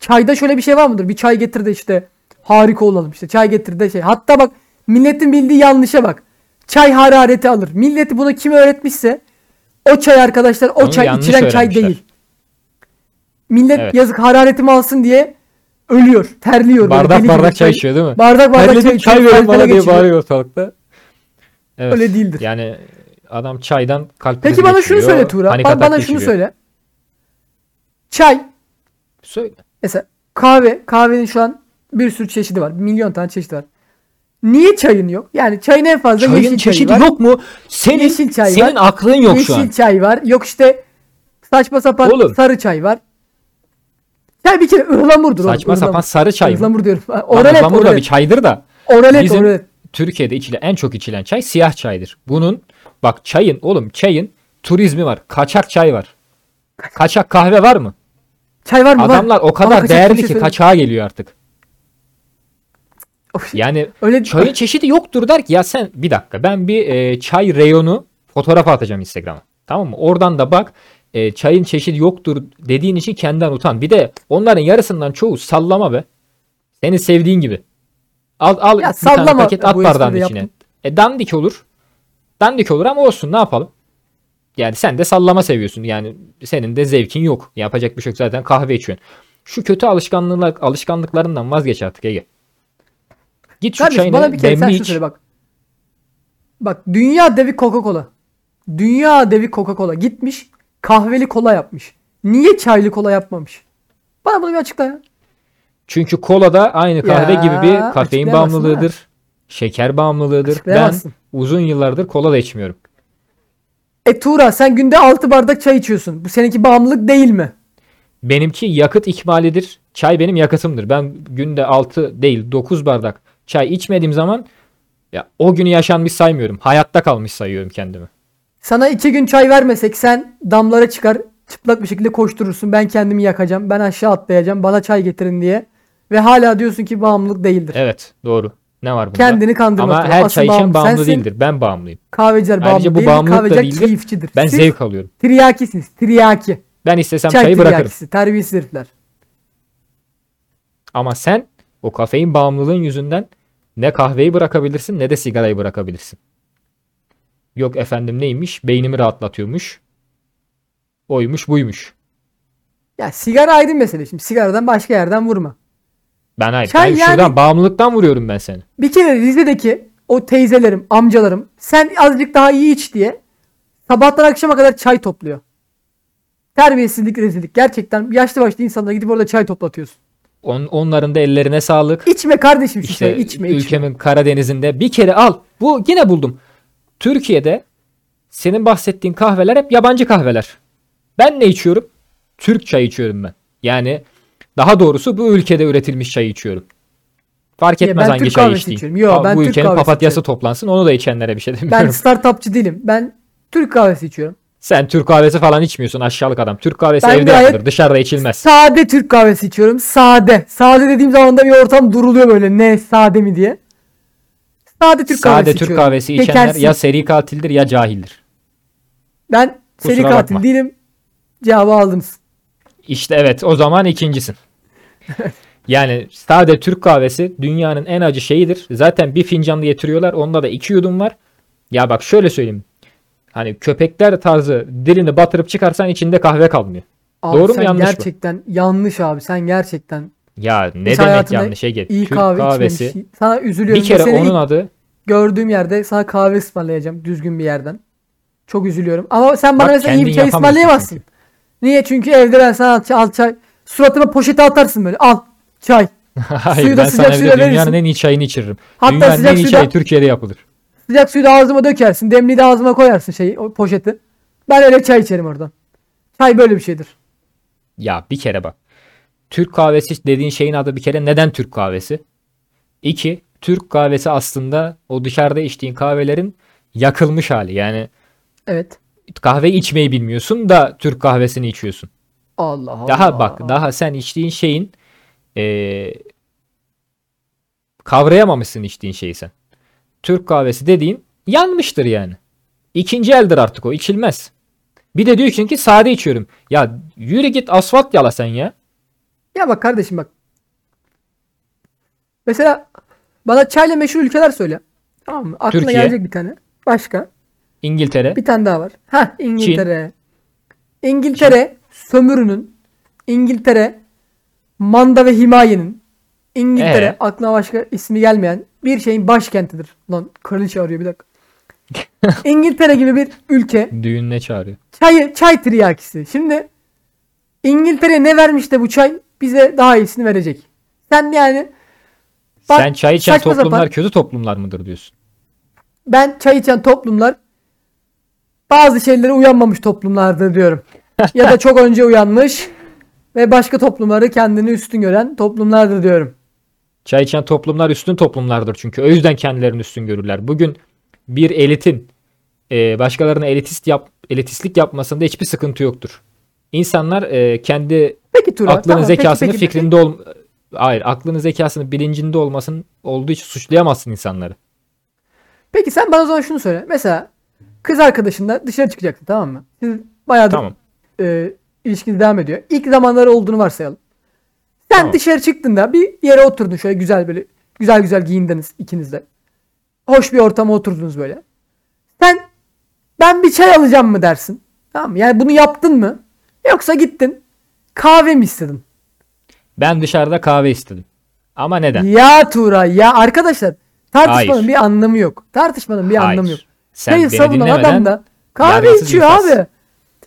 Çayda şöyle bir şey var mıdır? Bir çay getir de işte harika olalım işte. Çay getir de şey. Hatta bak milletin bildiği yanlışa bak. Çay harareti alır. Milleti bunu kim öğretmişse o çay arkadaşlar o Onu çay içilen çay değil. Millet Evet. yazık hararetimi alsın diye ölüyor, terliyor. böyle Bardak gibi. bardak çay içiyor değil mi? Bardak bardak Terledim, çay içiyor. çay verin bana diye bağırıyor ortalıkta. Evet. Öyle değildir. Yani adam çaydan kalp Peki bana şunu geçiriyor, söyle Tuğra. panik Ba- atak bana şunu söyle. Çay Söyle. mesela kahve, kahvenin şu an bir sürü çeşidi var. Milyon tane çeşidi var. Niye çayın yok? Yani çayın en fazla Çayın yeşil çeşidi çayı var. yok mu? Senin Yeşil çay senin var. aklın yok yeşil şu an. çay var. Yok işte saçma sapan Oğlum. sarı çay var. Çay bir kere ıhlamurdur. oğlum, Saçma ıhlamur. sapan sarı çay mı? Ihlamur diyorum. Oralet, ıhlamur da bir oralet. çaydır da. Oralet, Bizim oralet. Türkiye'de içilen en çok içilen çay siyah çaydır. Bunun bak çayın oğlum çayın turizmi var. Kaçak çay var. Kaçak kahve var mı? Çay var mı? Var. Adamlar o Bana kadar kaçak bir değerli şey ki kaçağa geliyor artık. Of, Yani Öyle çayın çeşidi yoktur der ki ya sen bir dakika ben bir e, çay reyonu fotoğraf atacağım Instagram'a. Tamam mı? Oradan da bak e, çayın çeşidi yoktur dediğin için kendinden utan. Bir de onların yarısından çoğu sallama be. Senin sevdiğin gibi. Al al Ya bir tane sallama. paket at bardağın içine. yaptım. E dandik olur. Dandik olur ama olsun ne yapalım? Yani sen de sallama seviyorsun. Yani senin de zevkin yok. Yapacak bir şey yok zaten kahve içiyorsun. Şu kötü alışkanlıklar, alışkanlıklarından vazgeç artık Ege. Git şu Kardeşim çayını bana bir kere sen iç. söyle bak. Bak dünya devi Coca-Cola. Dünya devi Coca-Cola gitmiş kahveli kola yapmış. Niye çaylı kola yapmamış? Bana bunu bir açıkla ya. Çünkü kola da aynı kahve Ya, gibi bir kafein açıklayamazsın bağımlılığıdır. Şeker bağımlılığıdır. Ben Açıklayamazsın. uzun yıllardır kola da içmiyorum. E Tuğra sen günde 6 bardak çay içiyorsun. Bu seninki bağımlılık değil mi? Benimki yakıt ikmalidir. Çay benim yakıtımdır. Ben günde 6 değil 9 bardak çay içmediğim zaman ya o günü yaşanmış saymıyorum. Hayatta kalmış sayıyorum kendimi. Sana 2 gün çay vermesek sen damlara çıkar çıplak bir şekilde koşturursun. Ben kendimi yakacağım. Ben aşağı atlayacağım. Bana çay getirin diye. Ve hala diyorsun ki bağımlılık değildir. Evet doğru. Ne var bunda? Kendini kandırmak. Ama her Asıl çay içen bağımlı bağımlı sensin. değildir. Ben bağımlıyım. Kahveciler bağımlı Ayrıca bu değildir. bağımlılık da Kahveciler değildir. keyifçidir. Ben Siz zevk alıyorum. Tiryakisiniz. Tiryaki. Ben istesem Çay çayı bırakırım. tiryakisi. Terbiyesiz herifler. Ama sen o kafein bağımlılığın yüzünden ne kahveyi bırakabilirsin ne de sigarayı bırakabilirsin. Yok efendim neymiş? Beynimi rahatlatıyormuş. Oymuş buymuş. Ya sigara ayrı mesele. Şimdi sigaradan başka yerden vurma. Ben hayır. Çay ben yani- şuradan bağımlılıktan vuruyorum ben seni. Bir kere Rize'deki o teyzelerim, amcalarım sen azıcık daha iyi iç diye sabahtan akşama kadar çay topluyor. Terbiyesizlik, rezillik. Gerçekten yaşlı başlı insanlara gidip orada çay toplatıyorsun. On, onların da ellerine sağlık. İçme kardeşim İşte içme, içme. ülkemin Karadeniz'inde bir kere al. Bu yine buldum. Türkiye'de senin bahsettiğin kahveler hep yabancı kahveler. Ben ne içiyorum? Türk çayı içiyorum ben. Yani daha doğrusu bu ülkede üretilmiş çayı içiyorum. Fark Ya etmez ben hangi Türk çayı içtiğin. Yo, ben bu Türk ülkenin kahvesi papatyası içiyorum. toplansın onu da içenlere bir şey Ben demiyorum. startupçı değilim. Ben Türk kahvesi içiyorum. Sen Türk kahvesi falan içmiyorsun aşağılık adam. Türk kahvesi Ben evde yapılır dışarıda içilmez. Sade Türk kahvesi içiyorum. Sade. Sade dediğim zaman da bir ortam duruluyor böyle. Ne sade mi diye. Sade Türk kahvesi Sade Türk içiyorum. kahvesi içenler Şekersiz. ya seri katildir ya cahildir. Ben seri Kusura katil bakma. değilim. Cevabı aldınız. İşte evet o zaman ikincisin. <laughs> yani sade Türk kahvesi dünyanın en acı şeyidir. Zaten bir fincanlı getiriyorlar. Onda da iki yudum var. Ya bak şöyle söyleyeyim. Hani köpekler tarzı dilini batırıp çıkarsan içinde kahve kalmıyor. Abi Doğru mu, yanlış mı? gerçekten yanlış abi. Sen gerçekten Ya ne hiç demek yanlış Ege? iyi Türk kahve kahvesi. içmemiş. Sana üzülüyorum. Bir kere Seni onun adı gördüğüm yerde sana kahve ısmarlayacağım düzgün bir yerden. Çok üzülüyorum. Ama sen bana Bak, mesela iyi bir çay ısmarlayamazsın. Niye? Çünkü evde ben sana al, çay- al çay. Suratıma poşeti atarsın böyle. Al çay. <laughs> Hayır Suyu da sıcak suyla evde dünyanın verirsin. en iyi çayını içiririm. Hatta dünyanın sıcak en iyi çayı Türkiye'de yapılır. Sıcak suyu da ağzıma dökersin. Demliği de ağzıma koyarsın şeyi, o poşeti. Ben öyle çay içerim oradan. Çay böyle bir şeydir. Ya bir kere bak. Türk kahvesi dediğin şeyin adı bir kere neden Türk kahvesi? İki, Türk kahvesi aslında o dışarıda içtiğin kahvelerin yakılmış hali. Yani Evet. kahve içmeyi bilmiyorsun da Türk kahvesini içiyorsun. Allah Allah. Daha bak daha sen içtiğin şeyin eee, kavrayamamışsın içtiğin şeyi sen. Türk kahvesi dediğin yanmıştır yani. İkinci eldir artık o içilmez. Bir de diyorsun ki sade içiyorum. Ya yürü git asfalt yala sen ya. Ya bak kardeşim bak. Mesela bana çayla meşhur ülkeler söyle. Tamam mı? Aklına Türkiye. gelecek bir tane. Başka. İngiltere. Bir tane daha var. Ha İngiltere. İngiltere sömürünün. İngiltere manda ve himayenin. İngiltere Ee? aklına başka ismi gelmeyen bir şeyin başkentidir. Lan kraliçe arıyor bir dakika. <laughs> İngiltere gibi bir ülke Düğününe çağırıyor. çayı çay tiryakisi. Şimdi İngiltere ne vermiş de bu çay bize daha iyisini verecek. Sen yani bak, Sen çay içen saçma toplumlar sapan- kötü toplumlar mıdır diyorsun? ben çay içen toplumlar bazı şeylere uyanmamış toplumlardır diyorum. <laughs> ya da çok önce uyanmış ve başka toplumları kendini üstün gören toplumlardır diyorum. Çay içen toplumlar üstün toplumlardır çünkü. O yüzden kendilerini üstün görürler. Bugün bir elitin e, başkalarına elitist yap, elitistlik yapmasında hiçbir sıkıntı yoktur. İnsanlar e, kendi Peki Turan. aklının tamam, peki, zekasını peki, fikrinde ol hayır aklının zekasını bilincinde olmasın olduğu için suçlayamazsın insanları. Peki sen bana o zaman şunu söyle. Mesela kız arkadaşınla dışarı çıkacaksın tamam mı? Siz bayağıdır Tamam. e, ilişkiniz devam ediyor. İlk zamanları olduğunu varsayalım. Sen Tamam. dışarı çıktığında bir yere oturdun şöyle güzel böyle güzel güzel giyindiniz ikiniz de. Hoş bir ortama oturdunuz böyle. Sen ben bir çay alacağım mı dersin? Tamam mı? Yani bunu yaptın mı? Yoksa gittin kahve mi istedin? Ben dışarıda kahve istedim. Ama neden? Ya Tuğra ya arkadaşlar tartışmanın Hayır. bir anlamı yok. Tartışmanın bir Hayır. anlamı yok. Sen Çayı beni savunan dinlemeden adam da kahve yargısız içiyor infaz. abi.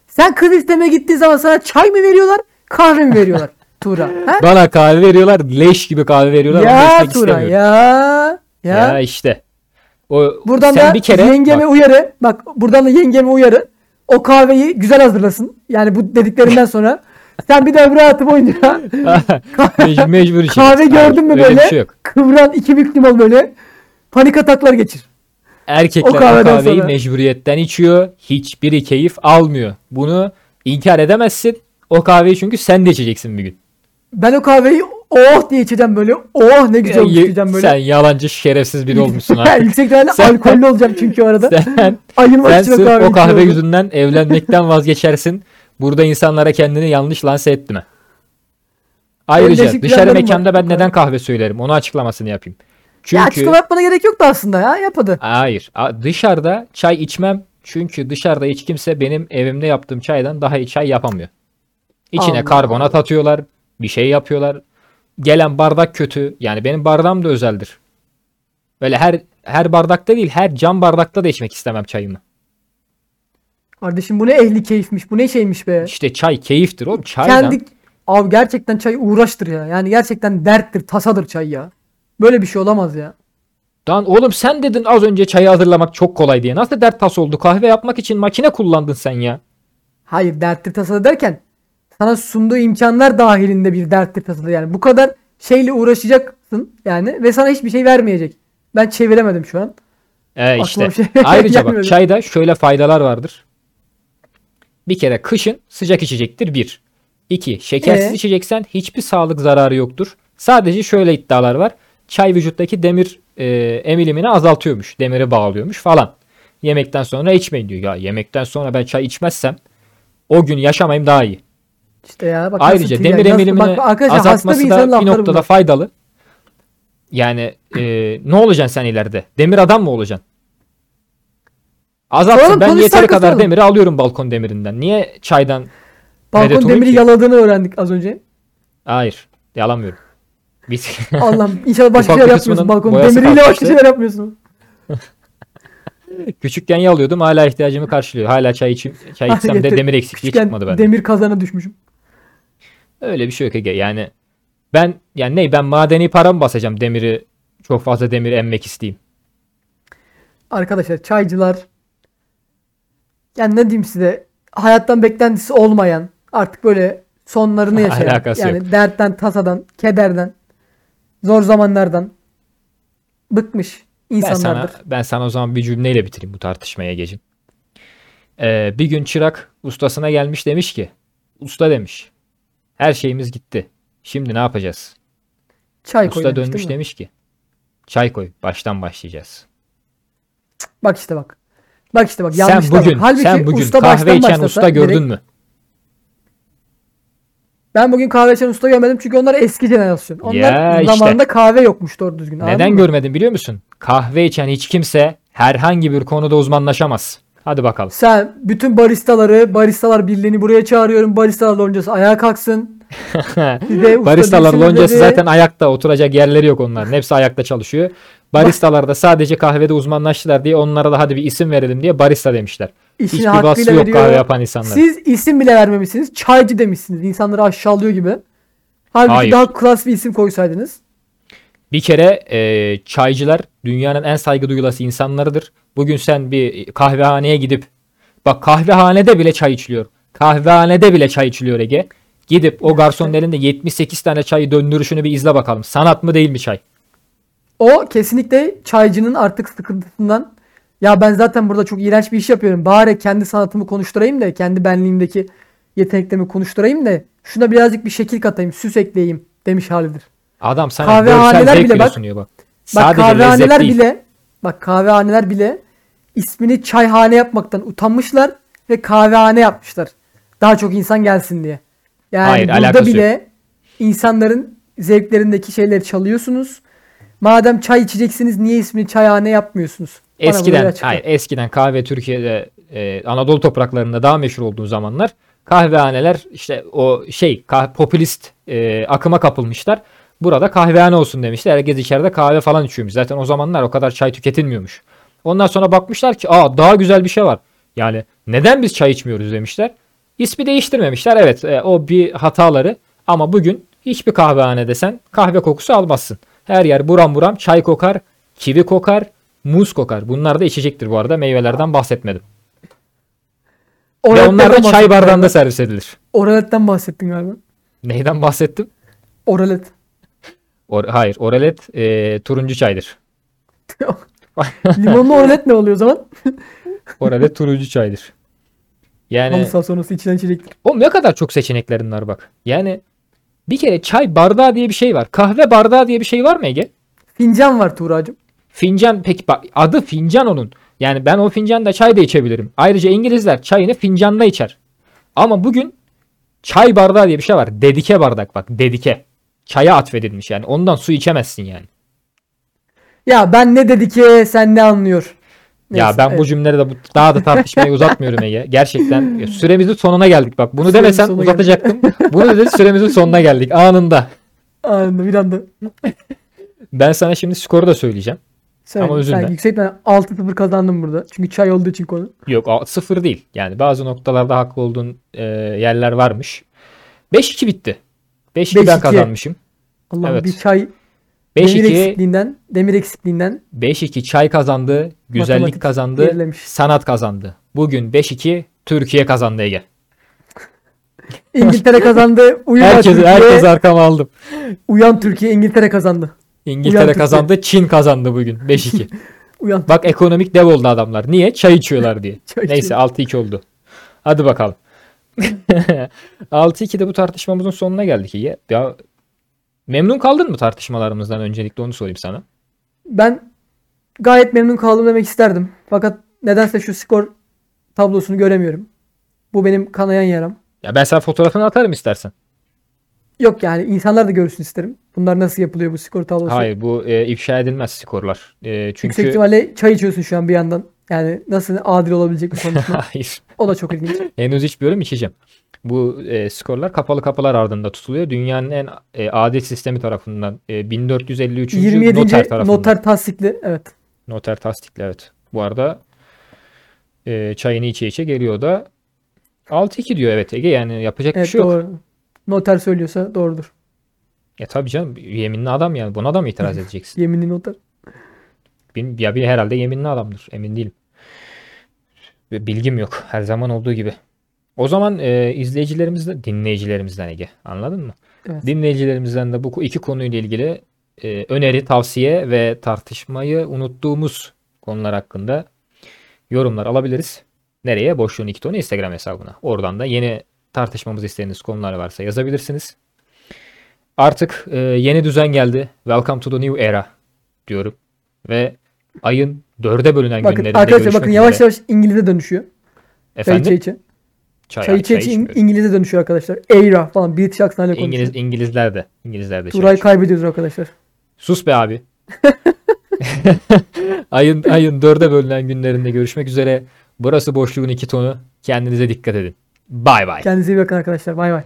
Sen kız isteme gittiği zaman sana çay mı veriyorlar kahve mi veriyorlar <laughs> Tuğra? Ha? Bana kahve veriyorlar. Leş gibi kahve veriyorlar. ama ya içmek Tuğra istemiyorum. ya. Ya. Ya işte. O, buradan sen da bir kere yengeme bak, uyarı. Bak buradan da yengeme uyarı. O kahveyi güzel hazırlasın. Yani bu dediklerinden <laughs> sonra sen bir de ömrü hayatı boyunca <laughs> mecbur, mecbur içeceksin. kahve gördün mü öyle böyle? şey yok. kıvran iki büklüm ol böyle. Panik ataklar geçir. Erkekler O o, kahveden kahveyi sonra. mecburiyetten içiyor. Hiçbiri keyif almıyor. Bunu inkar edemezsin. O kahveyi çünkü sen de içeceksin bir gün. Ben o kahveyi oh diye içeceğim böyle. Oh ne güzel olmuş Ya, diyeceğim böyle. Sen yalancı şerefsiz biri olmuşsun <laughs> artık. Yüksek ihtimalle Sen- alkollü olacağım çünkü o arada. <laughs> sen Ayılmak sen için o sırf kahve o kahve içiyorum. yüzünden evlenmekten vazgeçersin. Burada insanlara kendini yanlış lanse etme. Ayrıca dışarı mekanda ben neden kahve söylerim? Onu açıklamasını yapayım. Ya Çünkü açıklama yapmana gerek yoktu aslında ya. Yap hadi. Hayır. Dışarıda çay içmem. Çünkü dışarıda hiç kimse benim evimde yaptığım çaydan daha iyi çay yapamıyor. İçine Allah karbonat atıyorlar. Bir şey yapıyorlar. Gelen bardak kötü. Yani benim bardağım da özeldir. Böyle her her bardakta değil, her cam bardakta da içmek istemem çayımı. Kardeşim bu ne ehli keyifmiş. Bu ne şeymiş be. İşte çay keyiftir oğlum. Çaydan Kendi Abi gerçekten çay uğraştır ya. Yani gerçekten derttir, tasadır çay ya. Böyle bir şey olamaz ya. Lan oğlum sen dedin az önce çayı hazırlamak çok kolay diye. Nasıl dert tas oldu? Kahve yapmak için makine kullandın sen ya. Hayır derttir tasadır derken sana sunduğu imkanlar dahilinde bir derttir tasadır. Yani bu kadar şeyle uğraşacaksın yani ve sana hiçbir şey vermeyecek. Ben çeviremedim şu an. E Aklıma işte. şey <laughs> Ayrıca bak çayda şöyle faydalar vardır. Bir kere kışın sıcak içecektir bir. İki şekersiz Ee? içeceksen hiçbir sağlık zararı yoktur. Sadece şöyle iddialar var. Çay vücuttaki demir e, emilimini azaltıyormuş. Demiri bağlıyormuş falan. Yemekten sonra içmeyin diyor. Ya yemekten sonra ben çay içmezsem o gün yaşamayayım daha iyi. İşte ya bak Ayrıca demir nasıl- emilimini bak, azaltması bir da bir noktada bunlar. faydalı. Yani e, ne olacaksın sen ileride? Demir adam mı olacaksın? Azaltsın. Soralım, ben konuşsak yeteri kadar soralım. demiri alıyorum balkon demirinden. Niye çaydan? Balkon demiri ki? yaladığını öğrendik az önce. Hayır. Yalamıyorum. Biz <laughs> Allah'ım inşallah başka şeyler yapmıyorsun balkon demiriyle başka kalkmıştı. şeyler yapmıyorsun. küçükken yalıyordum. Hala ihtiyacımı karşılıyor. Hala çay içim, çay içsem de demir eksikliği Küçükken çıkmadı bende. demir kazana düşmüşüm. Öyle bir şey yok Ege. Yani ben yani ne ben madeni para mı basacağım demiri çok fazla demir emmek isteyeyim. Arkadaşlar çaycılar yani ne diyeyim size hayattan beklentisi olmayan artık böyle sonlarını <laughs> yaşayan Alakası yani dertten tasadan kederden zor zamanlardan bıkmış Ben sana, insanlardır. ben sana o zaman bir cümleyle bitireyim bu tartışmaya geçin. Ee, bir gün çırak ustasına gelmiş demiş ki usta demiş her şeyimiz gitti. Şimdi ne yapacağız? Çay koy Usta demiş, dönmüş demiş ki çay koy baştan başlayacağız. Bak işte bak. Bak işte bak Sen yanlış bak. bugün Halbuki sen bugün usta kahve içen usta gördün direkt- mü? Ben bugün kahve içen usta görmedim çünkü onlar eski jenerasyon. Onlar Ya işte. zamanında kahve yokmuş doğru düzgün. Neden mı? görmedin biliyor musun? Kahve içen hiç kimse herhangi bir konuda uzmanlaşamaz. Hadi bakalım. Sen bütün baristaları, baristalar birliğini buraya çağırıyorum. Baristalar loncası ayağa kalksın. <laughs> Baristalar loncası dedi. zaten ayakta oturacak yerleri yok onların. Hepsi ayakta çalışıyor. Baristalar da sadece kahvede uzmanlaştılar diye onlara da hadi bir isim verelim diye barista demişler. İşini Hiçbir vasfı yok veriyor. kahve yapan insanlar. Siz isim bile vermemişsiniz. Çaycı demişsiniz. İnsanları aşağılıyor gibi. Halbuki Hayır. daha klas bir isim koysaydınız. Bir kere e, çaycılar dünyanın en saygı duyulası insanlarıdır. Bugün sen bir kahvehaneye gidip bak kahvehanede bile çay içiliyor. Kahvehanede bile çay içiliyor Ege. Gidip o garsonun elinde 78 tane çayı döndürüşünü bir izle bakalım. Sanat mı değil mi çay? O kesinlikle çaycının artık sıkıntısından ya ben zaten burada çok iğrenç bir iş yapıyorum. Bari kendi sanatımı konuşturayım da kendi benliğimdeki yeteneklerimi konuşturayım da şuna birazcık bir şekil katayım, süs ekleyeyim demiş halidir. Adam sana Kahvehaneler bile bak- sunuyor bak. Bak kahvehaneler bile bak kahvehaneler bile ismini çayhane yapmaktan utanmışlar ve kahvehane yapmışlar. Daha çok insan gelsin diye. Yani Hayır, burada bile insanların zevklerindeki şeyleri çalıyorsunuz. Madem çay içeceksiniz niye ismini çayhane yapmıyorsunuz? Bana Eskiden hayır eskiden kahve Türkiye'de e, Anadolu topraklarında daha meşhur olduğu zamanlar kahvehaneler işte o şey kah- popülist e, akıma kapılmışlar. Burada kahvehane olsun demişler. Herkes içeride kahve falan içiyormuş. Zaten o zamanlar o kadar çay tüketilmiyormuş. Ondan sonra bakmışlar ki aa daha güzel bir şey var. Yani neden biz çay içmiyoruz demişler. İsmi değiştirmemişler. Evet e, o bir hataları ama bugün hiçbir kahvehane desen kahve kokusu almazsın. Her yer buram buram çay kokar, kivi kokar, muz kokar. Bunlar da içecektir bu arada. Meyvelerden bahsetmedim. Ve onlar da çay bardağında galiba. servis edilir. Oraletten bahsettin galiba. Neyden bahsettim? Oralet. Or- hayır, oralet e, turuncu çaydır. <laughs> Limonlu oralet ne oluyor o zaman? <laughs> Oralet turuncu çaydır. Yani Halı sonrası içilen içecektir. o ne kadar çok seçeneklerin var bak. Yani bir kere çay bardağı diye bir şey var. Kahve bardağı diye bir şey var mı Ege? Fincan var Tuğracığım. Fincan peki bak adı fincan onun. Yani ben o fincanda çay da içebilirim. Ayrıca İngilizler çayını fincanda içer. Ama bugün çay bardağı diye bir şey var. Dedike bardak bak dedike. Çaya atfedilmiş yani. Ondan su içemezsin yani. Ya ben ne dedi ki sen ne anlıyor? Ya Neyse, ben evet. bu cümleleri de bu- daha da tartışmayı uzatmıyorum Ege. Gerçekten <laughs> ya süremizin sonuna geldik. Bak bunu Süremizin demesen uzatacaktım. bunu dedin süremizin sonuna geldik anında. Anında bir anda. Ben sana şimdi skoru da söyleyeceğim. Sen, Ama üzülme. sen yüksekten 6-0 kazandın burada. Çünkü çay olduğu için konu. Yok a- sıfır değil. Yani bazı noktalarda haklı olduğun e, yerler varmış. 5-2 bitti. 5-2 ben 5-2. kazanmışım. Allah Evet. bir çay demir 5-2 eksikliğinden, demir eksikliğinden 5-2 çay kazandı, güzellik Matematik kazandı, gerilemiş. sanat kazandı. Bugün 5-2 Türkiye kazandı Ege. <laughs> İngiltere kazandı. Uyuyan Herkes Türkiye, herkes arkama aldım. uyan Türkiye İngiltere kazandı. İngiltere Uyan kazandı, Çin kazandı bugün 5-2. <laughs> Uyan. Bak ekonomik dev oldu adamlar. Niye? Çay içiyorlar diye. <laughs> Çay Neyse içiyor. 6-2 oldu. Hadi bakalım. 6-2'de bu tartışmamızın sonuna geldik. Ya memnun kaldın mı tartışmalarımızdan öncelikle onu sorayım sana. Ben gayet memnun kaldım demek isterdim. Fakat nedense şu skor tablosunu göremiyorum. Bu benim kanayan yaram. Ya ben sana fotoğrafını atarım istersen. Yok yani insanlar da görsün isterim. Bunlar nasıl yapılıyor bu skor tablosu? Hayır bu e, ifşa edilmez skorlar. E, Yüksek çünkü ihtimalle çay içiyorsun şu an bir yandan. Yani nasıl adil olabilecek bir konuşma. <laughs> hayır. o da çok ilginç. <laughs> Henüz içmiyorum içeceğim. Bu e, skorlar kapalı kapılar ardında tutuluyor. Dünyanın en e, adil sistemi tarafından e, 1453. 27. noter tarafından. noter tasdikli. Evet. Noter tasdikli evet. Bu arada e, çayını içe içe geliyor da 6-2 diyor evet Ege yani yapacak bir Evet şey yok. doğru. Noter söylüyorsa doğrudur. Ya tabii canım yeminli adam yani buna da mı itiraz edeceksin? Yeminli noter. Bin- ya bir herhalde yeminli adamdır emin değilim. Bilgim yok her zaman olduğu gibi. O zaman e, izleyicilerimizden, dinleyicilerimizden Ege anladın mı? Evet. Dinleyicilerimizden de bu iki konuyla ilgili e, öneri, tavsiye ve tartışmayı unuttuğumuz konular hakkında yorumlar alabiliriz. Nereye? Boşluğun iki tonu Instagram hesabına. Oradan da yeni tartışmamızı istediğiniz konular varsa yazabilirsiniz. Artık e, yeni düzen geldi. Welcome to the new era diyorum. Ve ayın dörde bölünen Bakın günlerinde arkadaşlar bakın yavaş üzere. yavaş İngiliz'e dönüşüyor. Çay Efendim? içe içe. Çay, Çay içe içe. İngiliz'e dönüşüyor arkadaşlar. Eira falan British aksanıyla konuşuyor. İngiliz, İngilizler de. İngilizler de Turay'ı içiyor. kaybediyoruz arkadaşlar. Sus be abi. <laughs> ayın ayın dörde bölünen günlerinde görüşmek üzere. Burası boşluğun iki tonu. Kendinize dikkat edin. Bay bay. Kendinize iyi bakın arkadaşlar. Bay bay.